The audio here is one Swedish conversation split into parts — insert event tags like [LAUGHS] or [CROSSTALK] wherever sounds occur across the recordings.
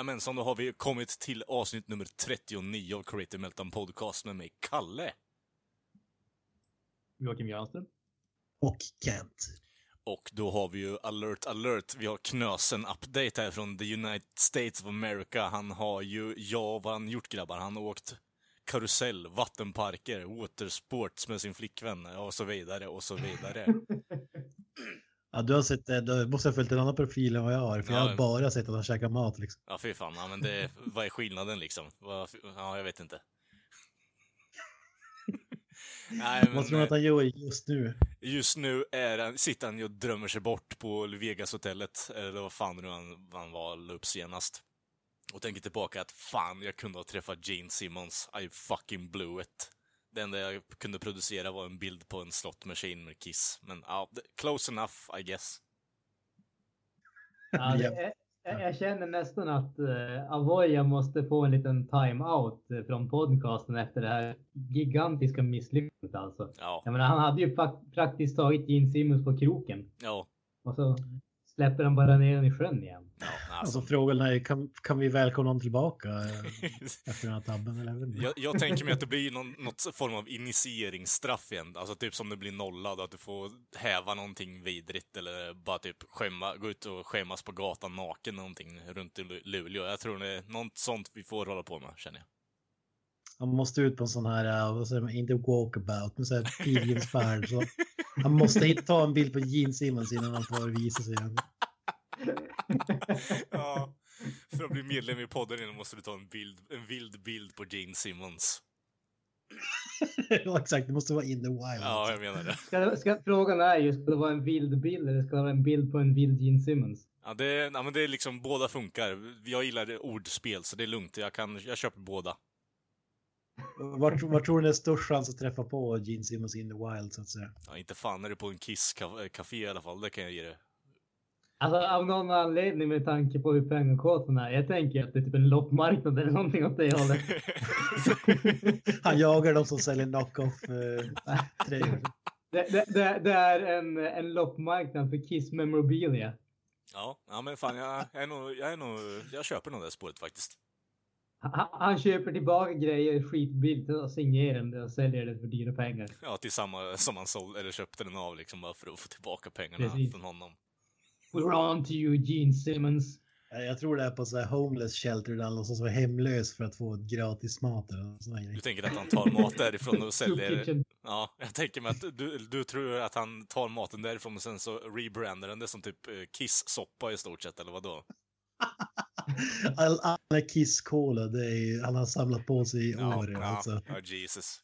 Jajamensan, då har vi kommit till avsnitt nummer 39 av Creative Meltdown Podcast med mig, Kalle. Joakim Granström. Och Kent. Och då har vi ju alert, alert. Vi har Knösen update här från the United States of America. Han har ju, ja, vad han gjort grabbar? Han har åkt karusell, vattenparker, watersports med sin flickvän och så vidare och så vidare. [LAUGHS] Ja, du har sett det. Du måste ha följt en annan profil än vad jag har. För Ja, jag har men- bara sett att han käkar mat liksom. Ja, fy fan. Ja, men det, vad är skillnaden liksom? Ja, jag vet inte. [LAUGHS] Nej, Vad tror du att han gör just nu? Just nu är han, sitter han ju och drömmer sig bort på Vegas-hotellet, eller vad fan nu han, han var, la upp senast. Och tänker tillbaka att fan, jag kunde ha träffat Gene Simmons. I fucking blew it. Det enda jag kunde producera var en bild på en slot machine med Kiss. Men ja, det- close enough, I guess. Ja, det jag, jag känner nästan att uh, Avoya måste få en liten time-out eh, från podcasten efter det här gigantiska misslyckandet alltså. Ja, Jag menar, han hade ju fak- praktiskt taget Gene Simmons på kroken ja, och så släpper han bara ner den i sjön igen. ja. Alltså Alltså, frågan är, kan, kan vi välkomna honom tillbaka eh, [LAUGHS] efter den här tabben? Eller? jag. Jag, tänker mig att det blir någon, något form av initieringsstraff igen. Alltså typ som det blir nollad, att du får häva någonting vidrigt eller bara typ skämma, gå ut och skämmas på gatan naken någonting runt i Lu- Luleå. Jag tror det är något sånt vi får hålla på med, känner jag. Han måste ut på en sån här, eh, vad säger man, inte walkabout, men så här [LAUGHS] pilgrimsfärd. Så han måste hitta, ta en bild på Gene Simmons innan han får visa sig. [LAUGHS] ja, [LAUGHS] för att bli medlem i podden måste du ta en bild, en vild bild på Gene Simmons. ja, exakt, det måste vara in the wild. Ja, jag menar det. Ska, ska, frågan är ju, ska det vara en vild bild eller ska det vara en bild på en vild Gene Simmons? Ja, det, är- ja, men det är liksom, båda funkar. Jag gillar ordspel, så det är lugnt. Jag, kan, jag köper båda. Vart, vart tror du det är störst chans att träffa på Gene Simmons in the wild så att säga? Ja, inte fan är det på en Kiss-café i alla fall, det kan jag ge det. Alltså av någon anledning med tanke på hur pengakåten är. Jag tänker att det är typ en loppmarknad eller någonting åt det hållet. [LAUGHS] Han jagar de som säljer knock-off tröjor. Det, det, det, det är en, en loppmarknad för Kiss memorabilia. Ja, ja men fan jag, jag är nog, jag är nog, jag köper nog det spåret faktiskt. Han, han köper tillbaka grejer skitbilligt och signerar det och säljer det för dyra pengar. Ja, till samma som han sålde, eller köpte den av liksom bara för att få tillbaka pengarna Precis. från honom. We're on to you Gene Simmons. Jag tror det är på så här homeless shelter där någon som är hemlös för att få ett gratis mat eller där Du tänker att han tar mat därifrån och [LAUGHS] säljer... Ja, jag tänker mig att du, du tror att han tar maten därifrån och sen så rebrandar den det som typ eh, Kiss-soppa i stort sett, eller vadå? [LAUGHS] All, alla Kiss Cola, det är, han har samlat på sig i år. ja, Alltså, ja, Jesus.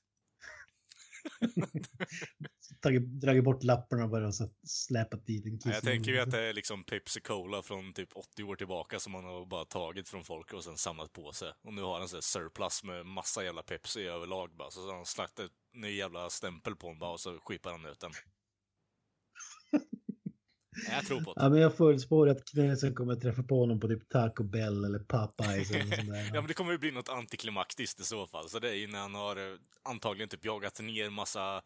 [LAUGHS] tagit, dragit bort lapparna och bara så släpat dit en Kiss. Ja, jag tänker ju att det är liksom Pepsi Cola från typ 80 år tillbaka som man har bara tagit från folk och sen samlat på sig. Och nu har han här surplus med massa jävla Pepsi överlag bara. Så han slagt en ny jävla stämpel på den bara och så skippar han ut den. Ja, Jag tror på det. Ja, men jag förutspår att Knäsen kommer träffa på honom på typ Taco Bell eller Popeyes eller något sånt där. Ja, men det kommer ju bli något antiklimaktiskt i så fall. Så det är ju när han har eh, antagligen typ jagat ner massa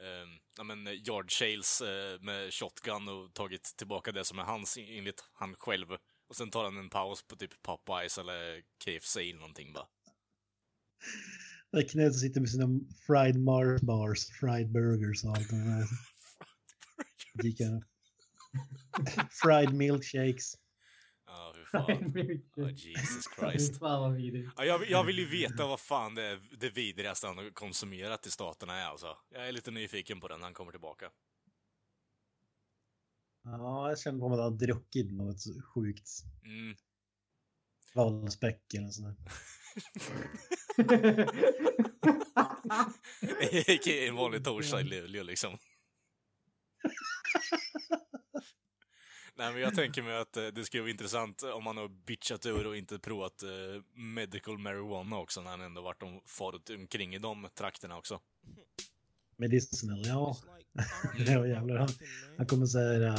eh, ja, men eh, yard shales eh, med shotgun och tagit tillbaka det som är hans en- enligt han själv. Och sen tar han en paus på typ Popeyes eller KFC eller någonting bara. Där Knäsen sitter med sina fried Mars bars, fried burgers och allt det där. [LAUGHS] Gick [LAUGHS] Fried milkshakes. Ja, hur fan. Ja, Jesus [LAUGHS] Christ. Fan vad vidrigt. Ja, jag, jag vill ju veta vad fan det, det vidrigaste han har konsumerat i staterna är alltså. Jag är lite nyfiken på den när han kommer tillbaka. Ja, jag känner på mig att han har druckit något sjukt. Mm. Valspäck eller sånt där. [LAUGHS] A.k.a. en vanlig torsdag i Luleå liksom. Nej, men jag tänker mig att eh, det skulle vara intressant om man har bitchat ur och inte provat eh, medical marijuana också, när han ändå varit om, farit omkring i de trakterna också. Medicinal, ja. ja jävlar. Han, han kommer säga,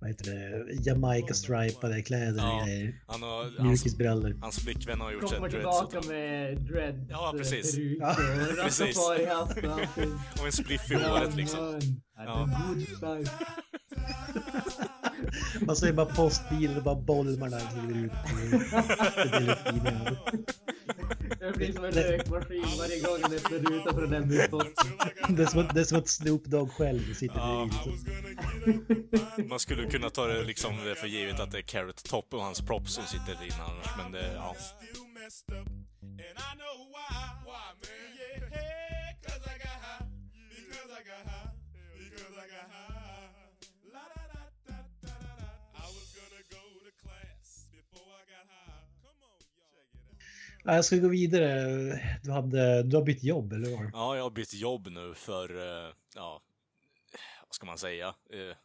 vad heter det, Jamaica-stripade kläder Ja. Han har, Mjukisbrallor. hans flickvän har gjort sig Kommer dreads tillbaka åt honom. med dreads, Ja, precis. peruk Ja, [LAUGHS] precis. Och en spliff i håret liksom. Ja. [LAUGHS] Man ser bara postbilen och bara bolmarna kliver ut. Det blir lite finare. Det blir som en rökmaskin varje gång rutan för att lämna ut posten. Det är som att, det är som att Snoop Dogg själv sitter Ja. bredvid. Man skulle kunna ta det liksom för givet att det är Carrot Top och hans props som sitter där inne annars, men det, ja. I I. Because I got high. Jag ska gå vidare. Du, hade, du har bytt jobb, eller hur? Ja, jag har bytt jobb nu för, eh, ja, vad ska man säga? Eh,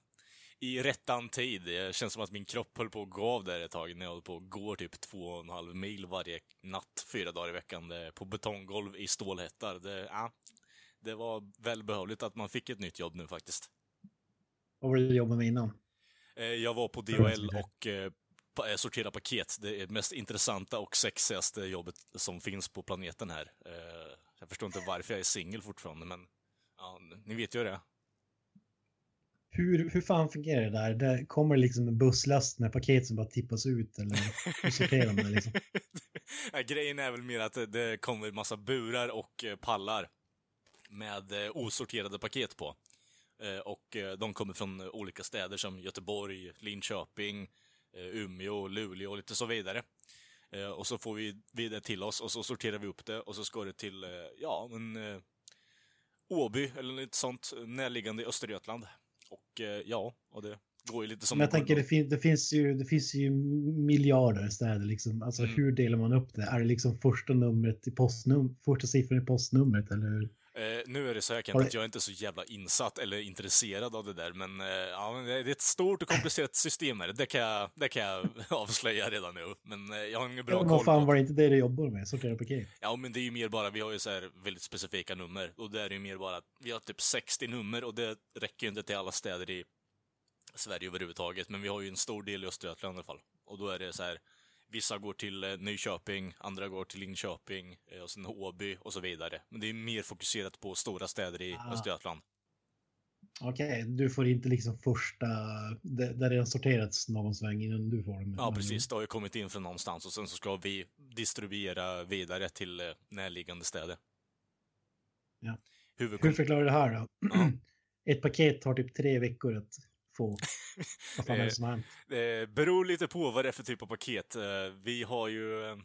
I rättan tid. Det känns som att min kropp höll på att gå av där ett tag när jag höll på att gå typ två och en halv mil varje natt, fyra dagar i veckan, på betonggolv i stålhättar. Det, ja, det var välbehövligt att man fick ett nytt jobb nu faktiskt. Vad var det du jobbade med innan? Eh, Jag var på DHL och sortera paket. Det är det mest intressanta och sexigaste jobbet som finns på planeten här. Eh, Jag förstår inte varför jag är singel fortfarande, men ja, ni vet ju det. Hur, hur fan fungerar det där? Det kommer liksom en busslast med paket som bara tippas ut eller hur sorterar man det liksom? [LAUGHS] Ja, Grejen är väl mer att det, kommer massa burar och eh, pallar med eh, osorterade paket på. Eh, Och eh, de kommer från eh, olika städer som Göteborg, Linköping, eh, Umeå, Luleå och lite så vidare. Eh, Och så får vi vi det till oss och så sorterar vi upp det och så ska det till, eh, ja, men eh, Åby eller något sånt närliggande i Östergötland. Och eh, ja, och det går ju lite som Men jag tänker det, fin, det, finns ju, det finns ju miljarder städer liksom. Alltså Mm. hur delar man upp det? Är det liksom första numret i postnum, första siffran i postnumret eller? hur? Eh, nu är det så det- att jag är inte så jävla insatt eller intresserad av det där, men, eh, ja, men det är ett stort och komplicerat system här. Det kan jag, det kan jag [LAUGHS] avslöja redan nu. Men eh, jag har ingen bra Ja, koll vad fan på var det inte det du jobbade med? Sortera paket? Ja, men det är ju mer bara, vi har ju så här väldigt specifika nummer. Och det är ju mer bara, att vi har typ 60 nummer och det räcker ju inte till alla städer i Sverige överhuvudtaget. Men vi har ju en stor del i Östergötland i alla fall. Och då är det så här, vissa går till eh, Nyköping, andra går till Linköping, eh, och sen Åby och så vidare. Men det är mer fokuserat på stora städer i Ah. Östergötland. Okej, du får inte liksom första, där det har sorterats någon sväng innan du får dem. Ja, precis. Det har ju kommit in från någonstans och sen så ska vi distribuera vidare till eh, närliggande städer. Ja. Huvudkon- Hur förklarar du det här då? Ja. [CLEARS THROAT] Ett paket tar typ tre veckor att få. Vad fan är det som har hänt? Det beror lite på vad det är för typ av paket. Eh, vi har ju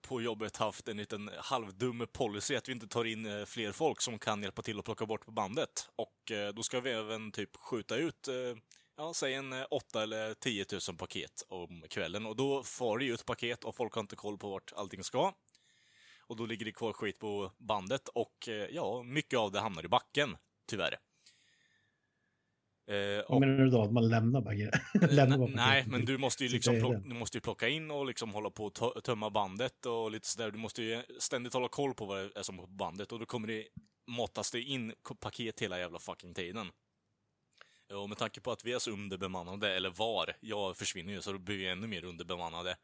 på jobbet haft en liten halvdum policy att vi inte tar in fler folk som kan hjälpa till att plocka bort på bandet. Och då ska vi även typ skjuta ut, ja, säg en 8 eller 10 000 paket om kvällen. Och då far det ju ett paket och folk har inte koll på vart allting ska. Och då ligger det kvar skit på bandet och ja, mycket av det hamnar i backen, tyvärr. Eh, Vad menar du då? Att man lämnar paket? [LAUGHS] lämnar bara Nej, men du måste ju liksom plocka, du måste ju plocka in och liksom hålla på att tö- tömma bandet och lite sådär. Du måste ju ständigt hålla koll på vad det är som är på bandet och då kommer det måttas det in paket hela jävla fucking tiden. Och med tanke på att vi är så underbemannade, eller var, jag försvinner ju så då blir vi ännu mer underbemannade.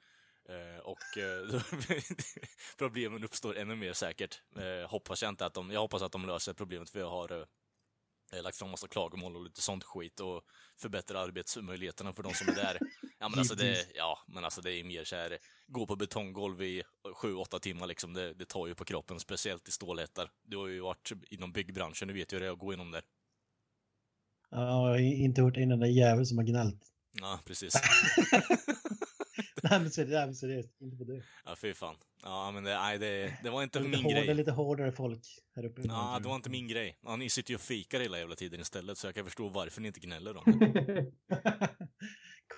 Eh, och eh, [LAUGHS] problemen uppstår ännu mer säkert. Eh, hoppas jag inte att de, jag hoppas att de löser problemet för jag har eh, lagt fram massa klagomål och lite sånt skit och förbättra arbetsmöjligheterna för de som är där. Ja men alltså det, ja, men alltså det är mer så här, gå på betonggolv i sju åtta timmar liksom, det, det tar ju på kroppen, speciellt i stålhättar. Du har ju varit inom byggbranschen, du vet ju hur det är att gå inom där. Ja, jag har inte hört en enda jävel som har gnällt. Ja, precis. [LAUGHS] [LAUGHS] nej, men seriöst, nej, men seriöst, inte på det. Ja, fy fan. Ja, men det, nej, det, det var inte lite, min hårda, grej. lite hårdare folk här uppe. Ja, det var inte min grej. Ja, ni sitter ju och fikar hela jävla tiden istället, så jag kan förstå varför ni inte gnäller om det. [LAUGHS]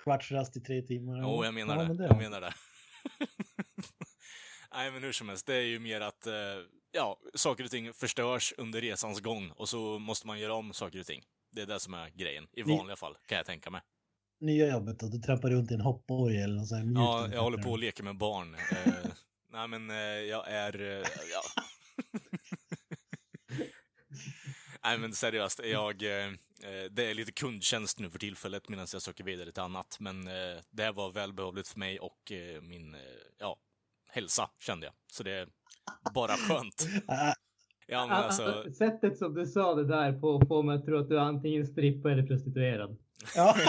Kvartsrast i tre timmar. Jo, jag menar ja, det. men Jag menar det. [LAUGHS] Nej, men hur som helst, det är ju mer att, eh, ja, saker och ting förstörs under resans gång och så måste man göra om saker och ting. Det är det som är grejen, i vanliga fall, kan jag tänka mig. Nya jobbet då? Du trampar runt i en hoppborg eller något sånt Ja, jag håller på att leka med barn. [LAUGHS] Eh, nej, men eh, jag är... Eh, ja. [LAUGHS] nej, men seriöst. Jag, eh, eh, det är lite kundtjänst nu för tillfället medan jag söker vidare till annat. Men eh, det här var välbehövligt för mig och min ja, hälsa, kände jag. Så det är bara skönt. [LAUGHS] Ja, men. Alltså, sättet som du sa det där på får mig att tro att du är antingen strippa eller prostituerad. Ja, [LAUGHS]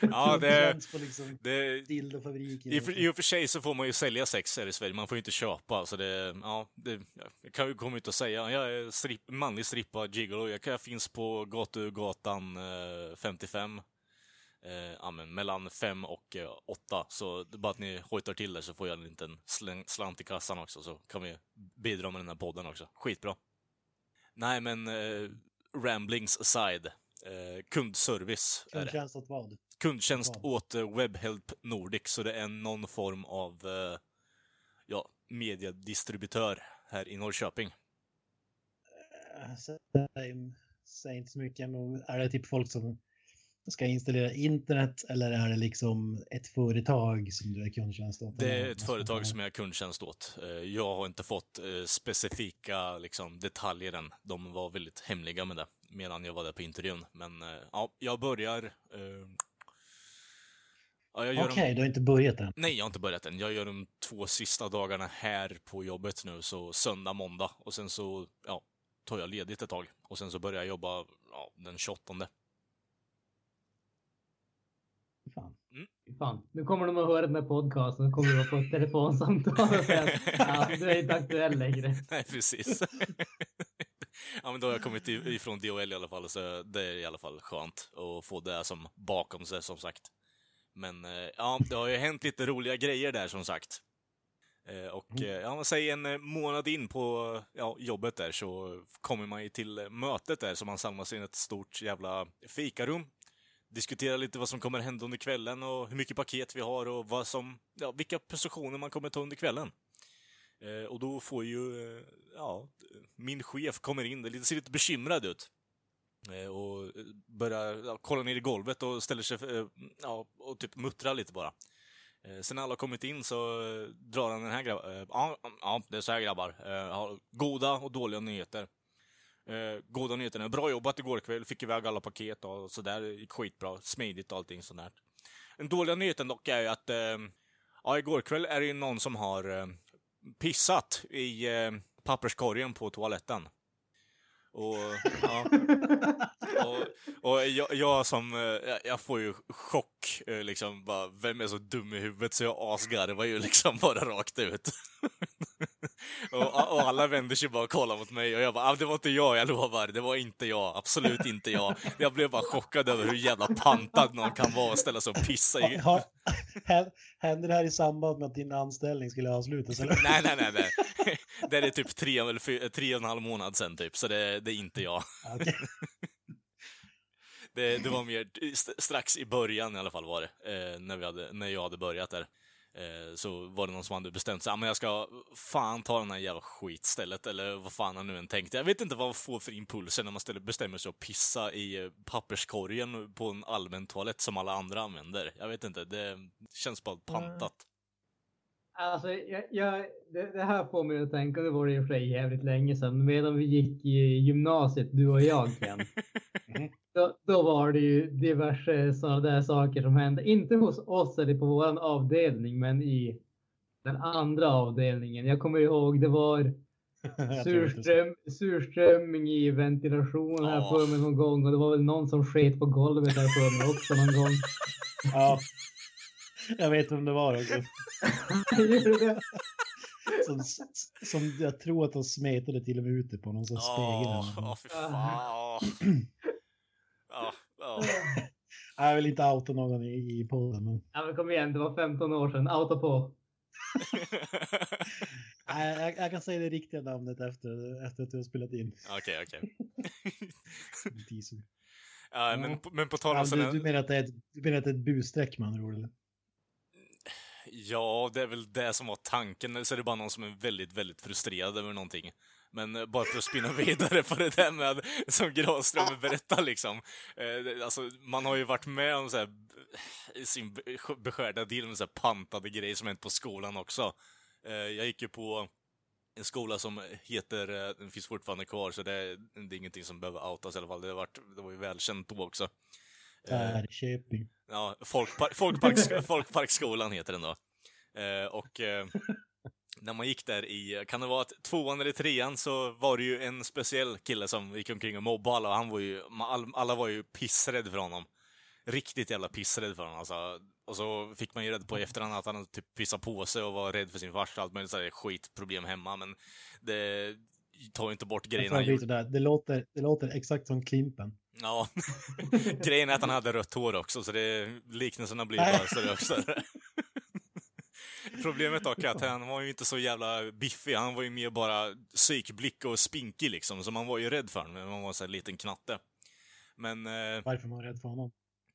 [LAUGHS] ja, det... liksom det dildofabriken. I, I och för sig så får man ju sälja sex här i Sverige, man får ju inte köpa. Så det, ja, det, jag kan ju komma ut och säga, jag är strip, manlig strippa gigolo, jag, kan- jag finns på Gatugatan eh, 55. Eh, ja, men mellan 5 och eh, 8. Så bara att ni hojtar till där så får jag en liten släng, slant i kassan också, så kan vi bidra med den här podden också. Skitbra. Nej, men eh, ramblings aside. Eh, kundservice Kundtjänst åt vad? kundtjänst Vad? åt eh, Webhelp Nordic, så det är någon form av eh, ja, mediedistributör här i Norrköping. Eh, så- Säg, säg inte så mycket, men är det typ folk som ska installera internet eller är det liksom ett företag som du är kundtjänst åt? Det är ett företag som jag är kundtjänst åt. Eh, Jag har inte fått eh, specifika liksom, detaljer än. De var väldigt hemliga med det medan jag var där på intervjun. Men eh, ja, jag börjar... Ja, jag Okej, dem... du har inte börjat än. Nej, jag har inte börjat än. Jag gör de två sista dagarna här på jobbet nu, så söndag, måndag. Och sen så, ja, tar jag ledigt ett tag. Och sen så börjar jag jobba ja, den 28. Fan. Fan, nu kommer de att höra den här podcasten och kommer att få ett telefonsamtal och säga att ja, du är inte aktuell längre. [LAUGHS] Nej, precis. [LAUGHS] ja, men då har jag kommit ifrån DHL i alla fall, så det är i alla fall skönt att få det som bakom sig, som sagt. Men eh, ja, det har ju hänt lite roliga grejer där, som sagt. Eh, Och eh, ja, man säger en månad in på ja, jobbet där så kommer man ju till mötet där, så man samlas i ett stort jävla fikarum. Diskuterar lite vad som kommer hända under kvällen och hur mycket paket vi har och vad som, ja, vilka positioner man kommer ta under kvällen. Eh, och då får ju, eh, ja, min chef kommer in, det ser lite bekymrad ut. Eh, och eh, börjar ja, kolla ner i golvet och ställer sig, eh, ja, och typ muttrar lite bara. Eh, sen när alla har kommit in så eh, drar han den här grabbar. Eh, ja, ja, det är så här grabbar. Eh, har goda och dåliga nyheter. Eh, goda nyheterna. Bra jobbat igår kväll. Fick iväg alla paket och sådär. Gick skitbra. Smidigt och allting sånt där. Den dåliga nyheten dock är ju att eh, ja, igår kväll är det ju någon som har eh, pissat i eh, papperskorgen på toaletten. Och, ja. [LAUGHS] och, och jag, jag som, eh, jag- jag får ju chock, eh, liksom, bara, vem är så dum i huvudet så jag asgarvar ju liksom bara rakt ut. [LAUGHS] och, och alla vänder sig bara och kollar mot mig och jag bara, ah, det var inte jag, jag lovar, det var inte jag, absolut inte jag. Jag blev bara chockad över hur jävla pantad någon kan vara och ställa sig och pissa i... Har, händer det här i samband med att din anställning skulle avslutas? Eller? Nej, nej, nej, nej. Det är typ tre, eller fy- tre och en halv månad sen typ, så det, det är inte jag. Okej. Det, det var mer st- strax i början i alla fall var det, eh, när, vi hade, när jag hade börjat där. Eh, så var det någon som hade bestämt sig, ah, men jag ska fan ta den här jävla skitstället, eller vad fan han nu än tänkte. Jag vet inte vad man får för impulser när man ställer, bestämmer sig att pissa i eh, papperskorgen på en allmän toalett som alla andra använder. Jag vet inte, det känns bara pantat. Alltså, jag, jag, det, det här får mig att tänka, nu var det i och för sig jävligt länge sedan, medan vi gick i gymnasiet, du och jag. Mhm. [LAUGHS] då, då var det ju diverse sådana där saker som hände, inte hos oss eller på våran avdelning, men i den andra avdelningen. Jag kommer ihåg, det var [LAUGHS] surström, surströmming i ventilationen här Ja. för mig någon gång och det var väl någon som sket på golvet här för mig också någon gång. Ja. Jag vet vem det var också. [LAUGHS] Som, som jag tror att de smetade till och med ute på någon sån spegel. Ja, eller ja, något. fy fan. [CLEARS THROAT] Ja, ja. Jag vill inte outa någon i, i podden. Men... Ja men kom igen, det var 15 år sedan. Auto på. [LAUGHS] Nej, jag, jag kan säga det riktiga namnet efter, efter att du har spelat in. Okej, okej. [LAUGHS] Teaser. Ja, men, men på tal om Ja, du, du, menar att det är ett, du menar att det är ett busstreck med andra ord? Eller? Ja, det är väl det som var tanken. Eller så är det bara någon som är väldigt, väldigt frustrerad över någonting. Men eh, bara för att spinna [LAUGHS] vidare på det där med, som Granström berättar liksom. Eh, alltså, man har ju varit med om så här, eh, i sin beskärda del med så här pantade grejer som hänt på skolan också. Eh, jag gick ju på en skola som heter, eh, den finns fortfarande kvar, så det, är- det är ingenting som behöver outas i alla fall. Det, har varit, det var ju välkänt då också. Eh, Ärköping. Ja, Folkpar Folkparks [LAUGHS] Folkparksskolan heter den då. Eh, och eh, när man gick där i, kan det vara att tvåan eller trean, så var det ju en speciell kille som gick omkring och mobbade alla. och Han var ju, alla var ju pissrädda för honom. Riktigt jävla pissrädd för honom alltså. Och så fick man ju rädd på i efterhand att han typ pissade på sig och var rädd för sin farsa och allt möjligt så här skitproblem hemma. Men det tar ju inte bort han det, sådär. det, låter, det låter exakt som Klimpen. Ja. [LAUGHS] Grejen är att han hade rött hår också, så det, liknelserna blir bara större och större. [LAUGHS] Problemet dock är att han var ju inte så jävla biffig, han var ju mer bara psykblick och spinkig liksom, så man var ju rädd för honom man var så här liten knatte. Men, eh, Varför man är rädd för honom?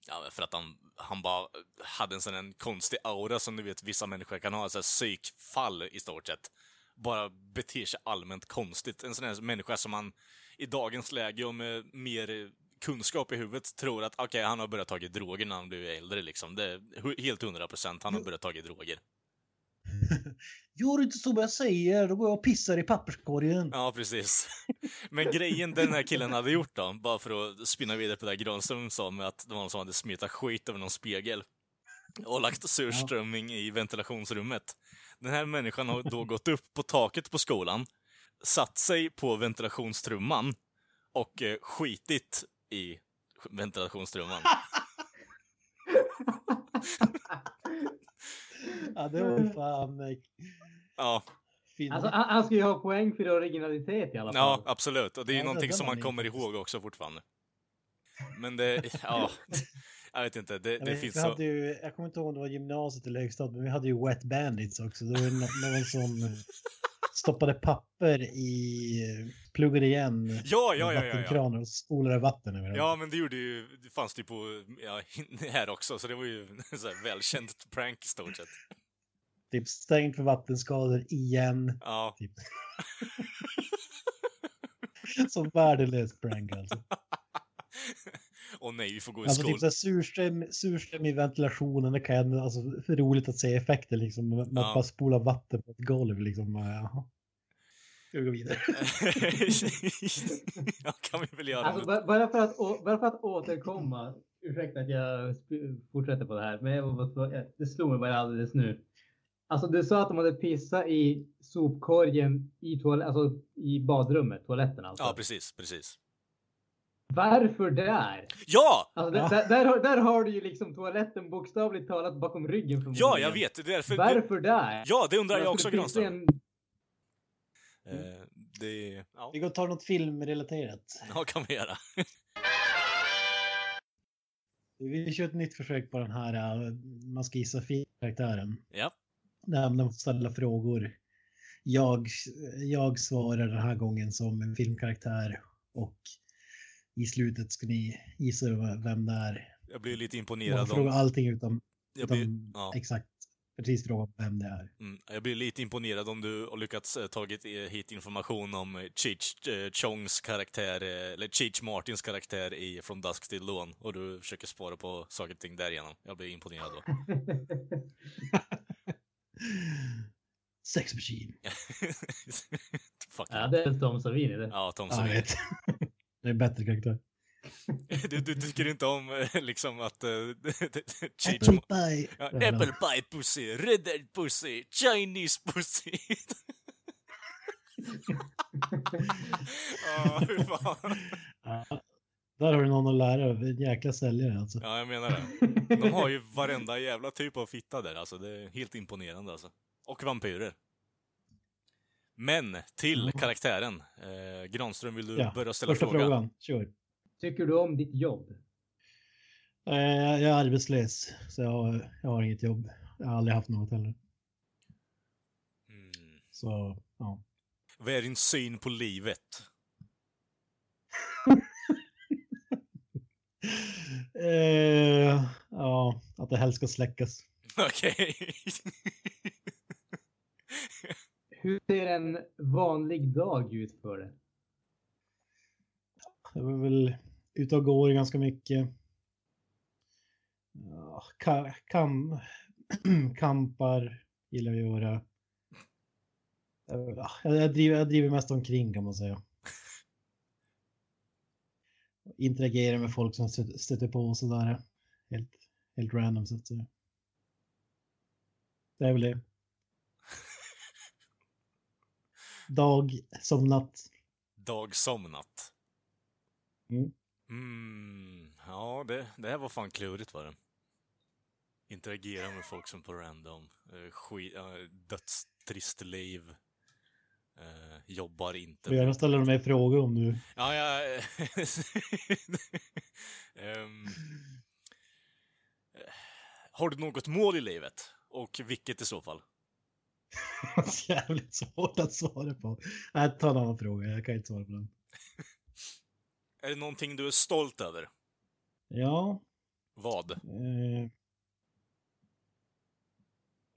ja, för att han, han bara hade en sån en konstig aura som du vet vissa människor kan ha, så här psykfall i stort sett. Bara beter sig allmänt konstigt. En sån här människa som man i dagens läge och med mer kunskap i huvudet tror att okej, han har börjat ta droger när han blev äldre liksom. Det är helt hundra procent, han har börjat ta droger. [LAUGHS] Gör inte så vad jag säger, då går jag och pissar i papperskorgen. Ja, precis. [LAUGHS] Men grejen den här killen hade gjort då, bara för att spinna vidare på det där Granström sa med att det var någon som hade smetat skit över någon spegel och lagt surströmming i ventilationsrummet. Den här människan har då gått upp på taket på skolan, satt sig på ventilationstrumman och eh, skitit i ventilationstrumman. [LAUGHS] [LAUGHS] Ja, det var fan Ja. Alltså, han, ska ju ha poäng för originalitet i alla fall. ja absolut. Och det är ju Ja, någonting som man kommer ihåg också fortfarande. Men det, [LAUGHS] ja, jag vet inte, det, Jag det vet, finns så... hade ju, jag kommer inte ihåg om det var gymnasiet eller högstadiet, men vi hade ju Wet Bandits också. Det var ju nå- någon som stoppade papper i, pluggade igen Ja, ja, ja, vattenkranar och spolade vatten över. Ja, men det gjorde ju, det fanns det ju på, ja, [LAUGHS] här också, så det var ju [LAUGHS] så här välkänt prank i stort sett. Typ stängt för vattenskador igen. Ja, Typ. [LAUGHS] Som värdelös prank alltså. Och nej, vi får gå i Alltså skol. typ surström, surström i ventilationen, det kan jag, alltså för roligt att se effekter liksom. Man Ja. bara spolar vatten på ett golv liksom. Jaha. Ska vi gå vidare? [LAUGHS] ja, kan vi väl göra. Alltså, bara, för att, bara för att återkomma, ursäkta att jag fortsätter på det här, men jag det slog mig bara alldeles nu. Alltså du sa att de hade pissat i sopkorgen i, toalett, alltså, i badrummet, toaletten alltså. Ja, precis, precis. Varför där? Ja! Alltså, Ja. där, där, har, där har du ju liksom toaletten bokstavligt talat bakom ryggen förmodligen. Ja, jag vet. Det är därför... Varför där? Ja, det undrar jag också, Granström. en- Eh, det... Ja, Vi går och tar något filmrelaterat. ja kan vi göra. Vi kör ett nytt försök på den här, äh, man ska gissa filmkaraktären. Ja. Där man får ställa frågor. Jag, jag svarar den här gången som en filmkaraktär och i slutet ska ni gissa vem det är. Jag blir lite Man imponerad frågar om... allting utom, Jag blir, utom ja, exakt precis fråga vem det är. mm, jag blir lite imponerad om du har lyckats eh, tagit eh, hit information om eh, Cheech eh, Chongs karaktär, eh, eller Cheech Martins karaktär i From Dusk Till Dawn och du försöker spara på saker och ting därigenom. Jag blir imponerad då. [LAUGHS] Sex Machine. [LAUGHS] Ja, det är Tom Savini det. Ja, Tom Savini. [LAUGHS] det är bättre karaktär. [LAUGHS] Du, du tycker inte om eh, liksom att [LAUGHS] uh, Cheech Apple pie. ja. Apple pie pussy, red pussy, Chinese pussy. [LAUGHS] Ja, hur fan. Ja, där har du någon att lära av. En jäkla säljare alltså. Ja, jag menar det. De har ju varenda jävla typ av fitta där, alltså. Det är helt imponerande alltså. Och vampyrer. Men till karaktären. Eh, Granström, vill du Ja, börja ställa Första frågan? frågan. Kör. Tycker du om ditt jobb? Eh, Jag är arbetslös, så jag har, jag har inget jobb. Jag har aldrig haft något heller. Mm. Så, ja. Vad är din syn på livet? [LAUGHS] Eh, ja, att det helst ska släckas. [LAUGHS] Okej. Hur ser en vanlig dag ut för dig? Jag var väl ute och går ganska mycket. Ja, ka- kam, [CLEARS THROAT] kampar gillar jag att göra. Ja, Jag, driver, jag driver mest omkring kan man säga. Interagerar med folk som stöter, stöter på och sådär. Helt, helt random så att säga. Det är väl det. Dag som natt. Dag som natt. Mm. Mm, ja, det, det här var fan klurigt var det. Interagera med folk som på random. Uh, skit, uh, dödstrist liv. Eh, jobbar inte. Får gärna ställa mig frågor om du... Ja, ja. [LAUGHS] Eh, har du något mål i livet? Och vilket i så fall? [LAUGHS] Jävligt svårt att svara på. Nej, ta en annan fråga. Jag kan inte svara på den. Är det någonting du är stolt över? Ja. Vad? Eh,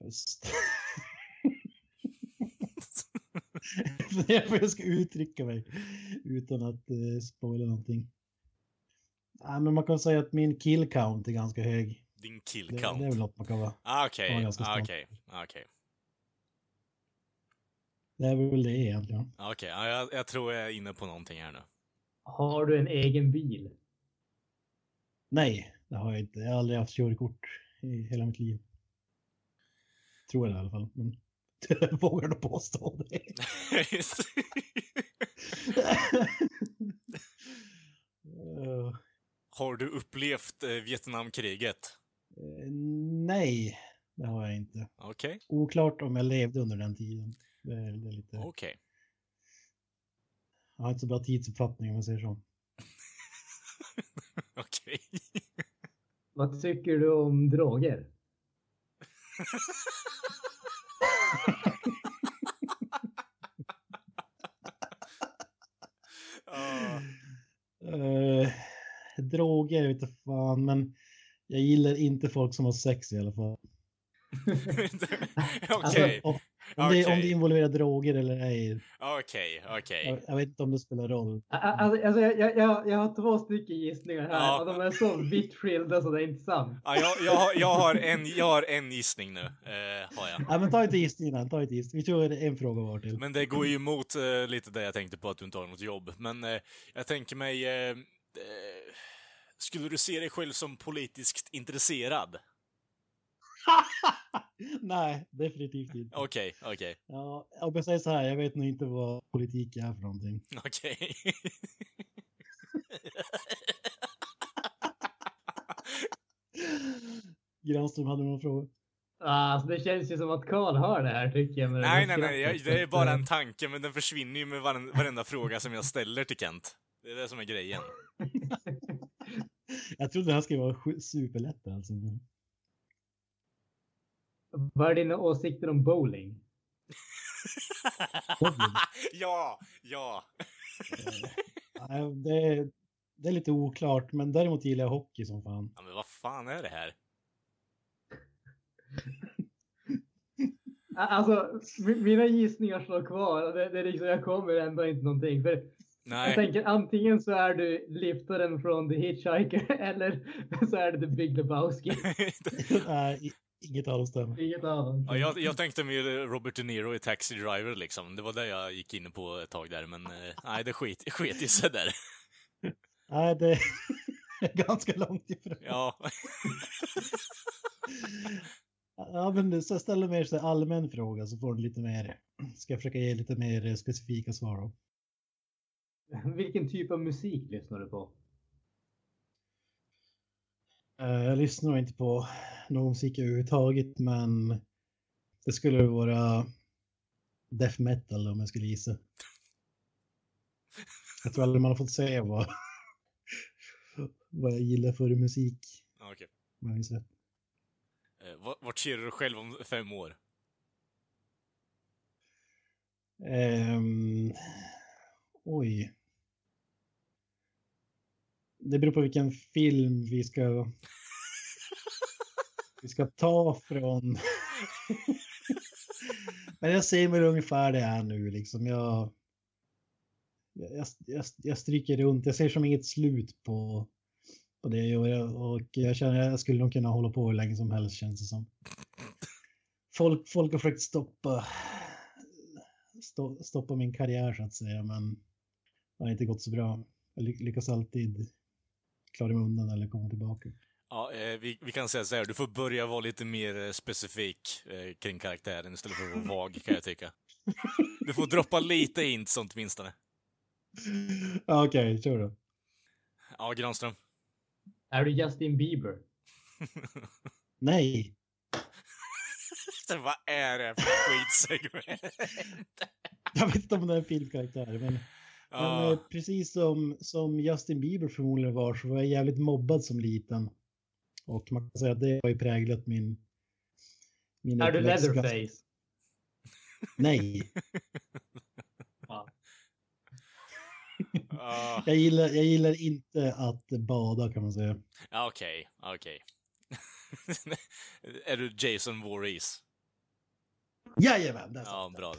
just. [LAUGHS] Jag jag ska uttrycka mig utan att eh, spoila någonting. Nej, men man kan säga att min kill count är ganska hög. Din kill Det, det count? är väl något man kan vara. Ah, Okej, ah, okej, ah, okej. Det är väl det egentligen. Okej, ja, jag, jag tror jag är inne på någonting här nu. Har du en egen bil? Nej, det har jag inte. Jag har aldrig haft körkort i hela mitt liv. Tror jag det i alla fall. Men jag [LAUGHS] vågar nog påstå det. [LAUGHS] Har du upplevt eh, Vietnamkriget? Eh, Nej, det har jag inte. Okej, Oklart om jag levde under den tiden. Det är, det är lite... okej. Jag har inte så bra tidsuppfattning om man säger så. [LAUGHS] Okej. Vad tycker du om droger? [LAUGHS] Ah. Eh, droger, jag vet inte fan, men jag gillar inte folk som har sex i alla fall. [LAUGHS] Okej, Alltså, om, om, det, om det involverar droger eller ej, okej, okej. jag, jag vet inte om det spelar roll. Alltså, alltså, jag, jag, jag, har två stycken gissningar här Ja. och de är så vitt skilda så det är inte sant. Ja, jag, jag, har, jag, har en, jag har en gissning nu, eh, har jag. Nej, men ta inte gissningen, ta inte gissningen. Vi tror det är en fråga var till. Men det går ju emot eh, lite det jag tänkte på att du inte har något jobb. Men eh, jag tänker mig... Eh, eh, skulle du se dig själv som politiskt intresserad? [LAUGHS] Nej, definitivt inte. Okej, okej, Ja, om jag säger så här, jag vet nog inte vad politik är för någonting. [LAUGHS] okej. Granström hade någon fråga. Alltså, det känns ju som att Karl har det här tycker jag. nej, nej, nej, jag, det är bara en tanke, men den försvinner ju med varen, varenda fråga som jag ställer till Kent. Det är det som är grejen. [LAUGHS] Jag trodde det här skulle vara superlätt alltså. Vad är dina åsikter om bowling? [LAUGHS] ja, ja. Nej, det, är, det är lite oklart, men däremot gillar jag hockey som fan. ja. Men vad fan är det här? Alltså, mi- mina gissningar står kvar det, det är liksom, jag kommer ändå inte någonting. För jag Nej. tänker antingen så är du liftaren från The Hitchhiker [LAUGHS] eller så är det The Big Lebowski. [LAUGHS] Nej, inget av dem stämmer. Inget av. Ja, jag, jag tänkte mer Robert De Niro i Taxi Driver liksom. Det var det jag gick in på ett tag där, men eh, nej, det skit, [LAUGHS] sket i sig där. [LAUGHS] Nej, det är ganska långt ifrån. Ja. [LAUGHS] Ja, men så jag ställer mer så allmän fråga så får du lite mer. Ska jag försöka ge lite mer eh, specifika svar då. Vilken typ av musik lyssnar du på? Eh, Jag lyssnar inte på någon musik överhuvudtaget, men det skulle vara death metal om jag skulle gissa. Jag tror aldrig man har fått se vad, vad jag gillar för musik. Okej. rätt. Eh, vart- ser du dig själv om fem år? Ehm, oj. Det beror på vilken film vi ska... [LAUGHS] vi ska ta från... [LAUGHS] Men jag ser mig ungefär det är nu liksom. Jag, jag, jag, jag stryker runt. Jag ser som inget slut på, på det och jag, och jag känner att jag skulle nog kunna hålla på hur länge som helst känns det som. Folk, folk har försökt stoppa, stoppa min karriär så att säga, men det har inte gått så bra. Jag ly- lyckas alltid klara mig undan eller komma tillbaka. Ja, eh, vi, vi kan säga så här, du får börja vara lite mer eh, specifik eh, kring karaktären istället för att vara [LAUGHS] vag, kan jag tycka. Du får droppa lite int sånt åtminstone. [LAUGHS] Okej, kör då. Ja, Granström. Är du Justin Bieber? [LAUGHS] Nej, Vad är det för skitsegment? jag vet inte om det är en filmkaraktär, men Men Ja, eh, precis som, som Justin Bieber förmodligen var så var jag jävligt mobbad som liten. Och man kan säga att det har ju präglat min... min Är du Leatherface? [LAUGHS] Nej, [LAUGHS] ja, [LAUGHS] jag gillar, jag gillar inte att bada kan man säga. ja, okej, okej. är du Jason Voorhees? Jajamän, där Ja, bra.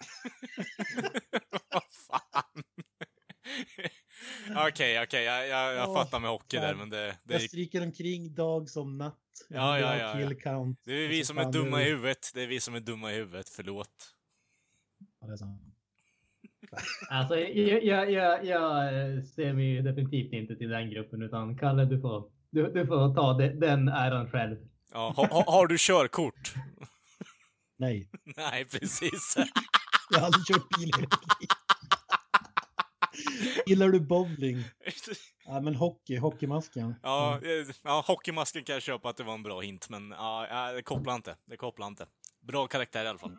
[LAUGHS] Vad fan? Okej, okej, jag, jag, jag Åh, fattar med hockey där, men det, det, Jag stryker omkring dag som natt. Jag Ja, ja, ja, kill count. det är vi som är dumma i huvudet. Det är vi som är dumma i huvudet, förlåt. Ja, det är sant. Alltså, jag, jag, jag, jag ser mig ju definitivt inte till den gruppen utan Kalle, du får, du, du får ta de, den äran själv. Ja, ha, ha, har du körkort? Nej, [LAUGHS] Nej, precis. [LAUGHS] jag har aldrig kört bil i hela mitt liv. Gillar du bowling? [LAUGHS] Ja, men hockey, hockeymasken. Ja, ja, hockeymasken kan jag köpa att det var en bra hint, men ja, det kopplar inte. Det kopplar inte. Bra karaktär i alla fall.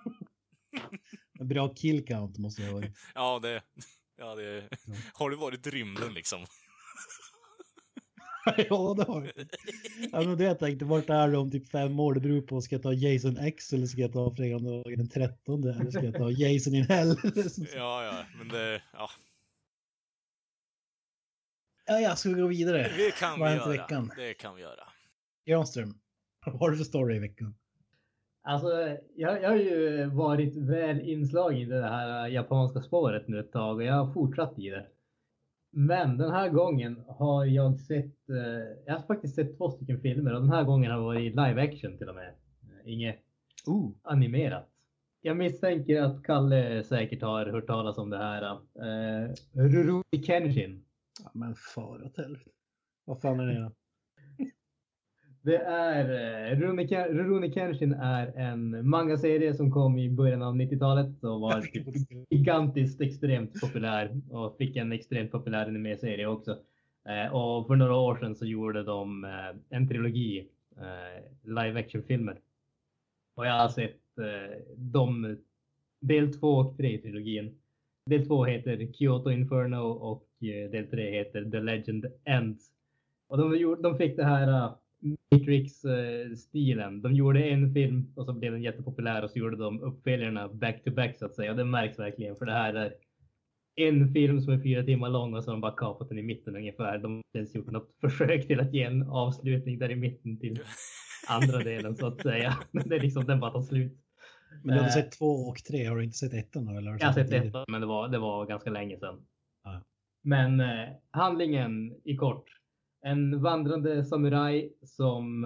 En [LAUGHS] bra kill count måste jag ha varit. Ja, det... Ja, det... [LAUGHS] Har du varit i rymden liksom? [LAUGHS] ja, det har jag. Ja, men det jag tänkte, vart är det om typ fem år? Det beror på, ska jag ta Jason X eller ska jag ta fredagen den 13 eller ska jag ta Jason in Hell? [LAUGHS] Ja, ja, men det... Ja, ja, jag ska vi gå vidare. det kan Vad vi göra. veckan? Det kan vi göra. Granström, vad har du för story i veckan? Alltså, jag, jag har ju varit väl inslagen i det här japanska spåret nu ett tag och jag har fortsatt i det. Men den här gången har jag sett, eh, jag har faktiskt sett två stycken filmer och den här gången har det varit live action till och med. Eh, Inget Oh, animerat. Jag misstänker att Kalle säkert har hört talas om det här. Eh, Rurouni Kenshin. ja, men far åt helvete. Vad fan är det då? Det är eh, Rurouni Ken- Rurouni Kenshin är en manga-serie som kom i början av 90-talet och var [LAUGHS] gigantiskt extremt populär och fick en extremt populär anime-serie också. Eh, och för några år sedan så gjorde de eh, en trilogi live action-filmer. Och jag har sett de del två och tre i trilogin. Del två heter Kyoto Inferno och del tre heter The Legend Ends. Och de, gjorde, de fick det här Matrix-stilen. De gjorde en film och så blev den jättepopulär och så gjorde de uppföljarna back to back så att säga. Och det märks verkligen för det här är en film som är fyra timmar lång och så har de bara kapat den i mitten ungefär. De har inte ens gjort något försök till att ge en avslutning där i mitten till [LAUGHS] andra delen så att säga. Men det är liksom den bara tar slut. Men du hade Eh. sett två och tre, har du inte sett ettan då? Eller har du Jag har sett tidigare? ett men det var, det var ganska länge sedan. Ja. Men eh, handlingen i kort. En vandrande samuraj som,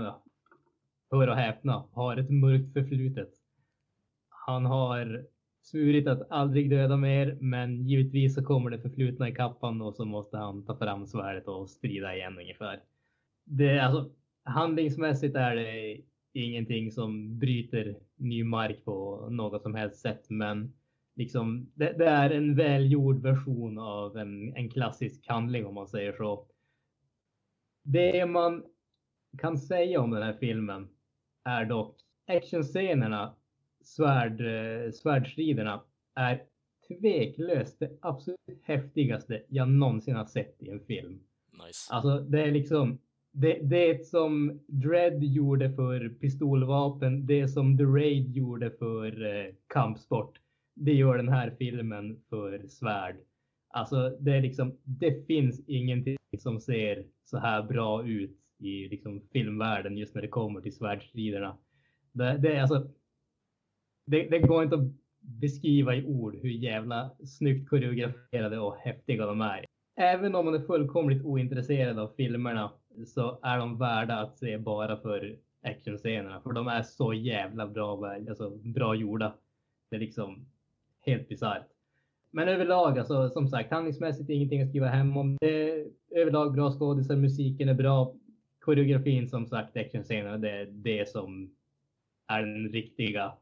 hör och häpna, har ett mörkt förflutet. Han har svurit att aldrig döda mer, men givetvis så kommer det förflutna i kappan och så måste han ta fram svärdet och strida igen ungefär. Det, alltså, handlingsmässigt är det ingenting som bryter ny mark på något som helst sätt, men liksom, det, det är en välgjord version av en, en klassisk handling om man säger så. Det man kan säga om den här filmen är dock actionscenerna, svärd, eh, svärdstriderna är tveklöst det absolut häftigaste jag någonsin har sett i en film. Nice. Alltså det är liksom det, det som Dread gjorde för pistolvapen, det som The Raid gjorde för eh, kampsport, det gör den här filmen för svärd. Alltså det är liksom, det finns ingenting som ser så här bra ut i liksom filmvärlden just när det kommer till svärdstriderna. Det, det alltså, det, det går inte att beskriva i ord hur jävla snyggt koreograferade och häftiga de är. Även om man är fullkomligt ointresserad av filmerna så är de värda att se bara för actionscenerna. För de är så jävla bra, alltså, bra gjorda. Det är liksom helt bisarrt. Men överlag, alltså, som sagt, handlingsmässigt ingenting att skriva hem om. Det är överlag bra skådisar, musiken är bra. Koreografin som sagt, actionscenerna, det är det som är den riktiga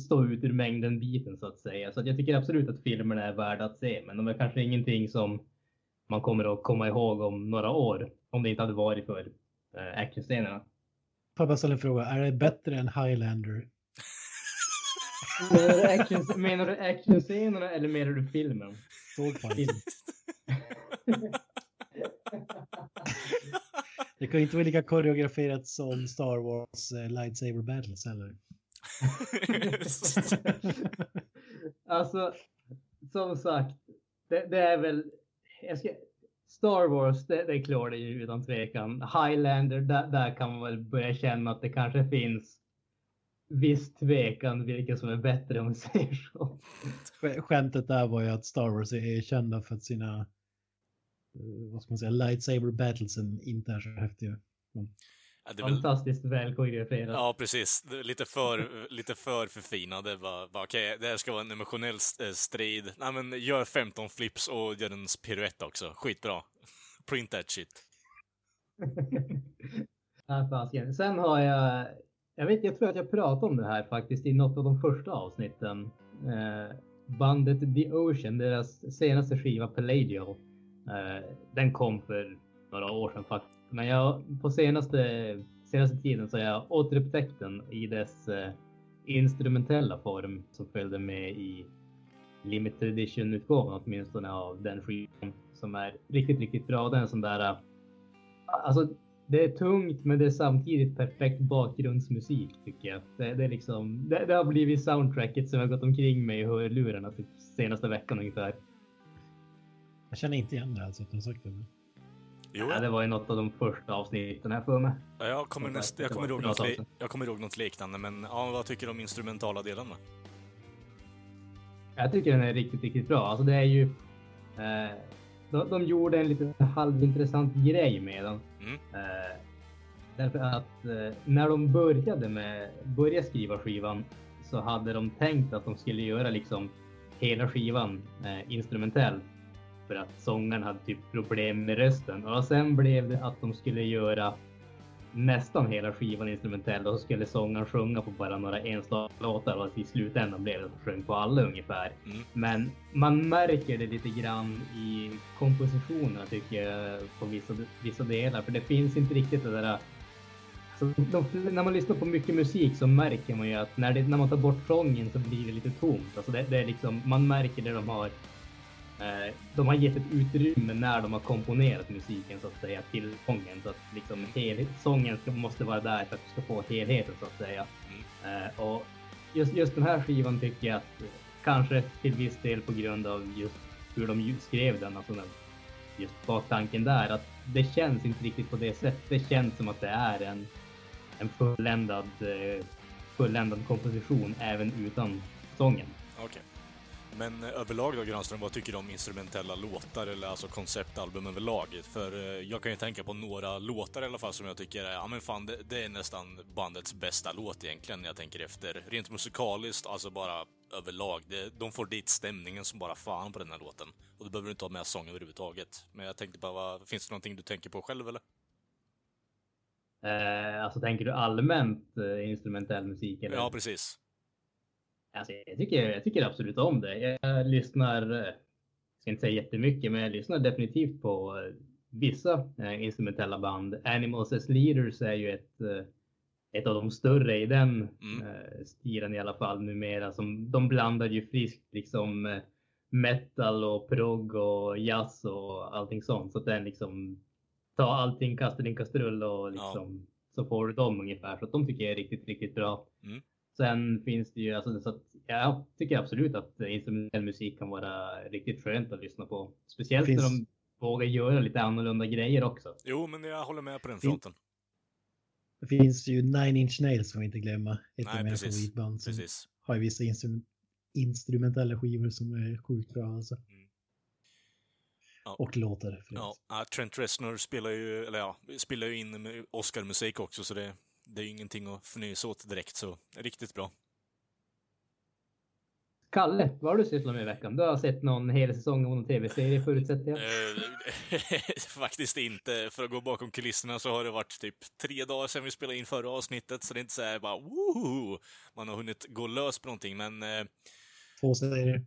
stå ut ur mängden biten så att säga. Så att jag tycker absolut att filmerna är värda att se, men de är kanske ingenting som man kommer att komma ihåg om några år om det inte hade varit för eh, actionscenerna. Får jag bara ställa en fråga, är det bättre än Highlander? Menar du, [LAUGHS] action, menar du actionscenerna eller menar du filmen? Swordfighten. [LAUGHS] det kan inte vara lika koreograferat som Star Wars uh, Lightsaber Battles heller. [LAUGHS] alltså, som sagt, det, det är väl... Ska, Star Wars, det, det klår det ju utan tvekan. Highlander, där, där kan man väl börja känna att det kanske finns viss tvekan vilka som är bättre om man [LAUGHS] säger så. Skämtet där var ju att Star Wars är kända för att sina eh, vad ska man säga, lightsaber battlesen inte är så häftiga. Men... Ja, väl... Fantastiskt väl koreograferat. Ja, precis. Lite för, [LAUGHS] lite för förfinade. Bara, bara, okay, det här ska vara en emotionell eh, strid. Nej, men gör 15 flips och gör en piruett också. Skitbra. [LAUGHS] Print that shit. ja, Sen har jag, jag vet, jag tror att jag pratade om det här faktiskt i något av de första avsnitten. Eh, bandet The Ocean, deras senaste skiva Palladio, Eh, den kom för några år sedan faktiskt. Men jag, på senaste, senaste tiden så har jag återupptäckt den i dess eh, instrumentella form som följde med i limited edition-utgåvan åtminstone av den skivan som är riktigt, riktigt bra. Den är en sån där, eh, alltså det är tungt men det är samtidigt perfekt bakgrundsmusik tycker jag. Det, det är liksom, det, det, har blivit soundtracket som jag gått omkring med i hörlurarna typ senaste veckan ungefär. Jag känner inte igen det alltså, att du har sagt det. Jo. Ja, det var ju något av de första avsnitten här för mig. Ja, jag, kommer näst, jag, kommer ihåg något jag kommer ihåg något liknande, men ja, vad tycker du om instrumentala då? Jag tycker den är riktigt, riktigt bra. Alltså det är ju... Eh, de, de gjorde en lite halvintressant grej med den. Mm. Eh, därför att eh, när de började med, började skriva skivan så hade de tänkt att de skulle göra liksom hela skivan eh, instrumentell för att sångaren hade typ problem med rösten. Och sen blev det att de skulle göra nästan hela skivan instrumentell och så skulle sångaren sjunga på bara några enstaka låtar och i slutändan blev det att de sjöng på alla ungefär. Mm. Men man märker det lite grann i kompositionerna tycker jag på vissa, vissa delar för det finns inte riktigt det där alltså, de, när man lyssnar på mycket musik så märker man ju att när, det, när man tar bort sången så blir det lite tomt. Alltså det, det är liksom, man märker det de har Eh, de har gett ett utrymme när de har komponerat musiken så att säga till sången så att liksom helhet, sången ska, måste vara där för att du ska få helheten så att säga. Mm. Eh, och just, just den här skivan tycker jag att eh, kanske till viss del på grund av just hur de skrev den, alltså den, just baktanken där, att det känns inte riktigt på det sättet. Det känns som att det är en, en fulländad, eh, fulländad komposition även utan sången. Okay. Men överlag då Granström, vad tycker du om instrumentella låtar eller alltså konceptalbum överlag? För eh, jag kan ju tänka på några låtar i alla fall som jag tycker är, ja men fan det, det är nästan bandets bästa låt egentligen när jag tänker efter. Rent musikaliskt, alltså bara överlag. Det, de får dit stämningen som bara fan på den här låten. Och du behöver inte ha med sång överhuvudtaget. Men jag tänkte bara, vad, finns det någonting du tänker på själv eller? Eh, alltså tänker du allmänt eh, instrumentell musik? Eller? Ja, precis. Alltså, jag, tycker, jag tycker absolut om det. Jag lyssnar, jag eh, ska inte säga jättemycket, men jag lyssnar definitivt på eh, vissa eh, instrumentella band. Animals as Leaders är ju ett, ett av de större i den mm. stilen i alla fall numera. Som, de blandar ju friskt liksom metal och prog och jazz och allting sånt. Så att den liksom ta allting, kasta din kastrull och liksom ja. så får du dem ungefär. Så att de tycker jag är riktigt, riktigt bra. Mm. Sen finns det ju, alltså, så att jag tycker absolut att instrumentell musik kan vara riktigt skönt att lyssna på. Speciellt finns... när de vågar göra lite annorlunda grejer också. Jo, men jag håller med på den fronten. Det finns ju Nine Inch Nails får vi inte glömma. Ett Nej, av mina precis. favoritband som Precis. har ju vissa instru- instrumentella skivor som är sjukt bra alltså. Mm. Ja. Och låtar. Ja, Trent Reznor spelar ju, eller ja, spelar ju in Oscar-musik också, så det, det är ju ingenting att förnysa åt direkt, så riktigt bra. Kalle, vad har du sysslat med i veckan? Du har sett någon hel säsong av någon tv-serie förutsätter jag? Eh, [LAUGHS] faktiskt inte. För att gå bakom kulisserna så har det varit typ tre dagar sedan vi spelade in förra avsnittet, så det är inte så här bara woho! Man har hunnit gå lös på någonting, men eh, Två serier.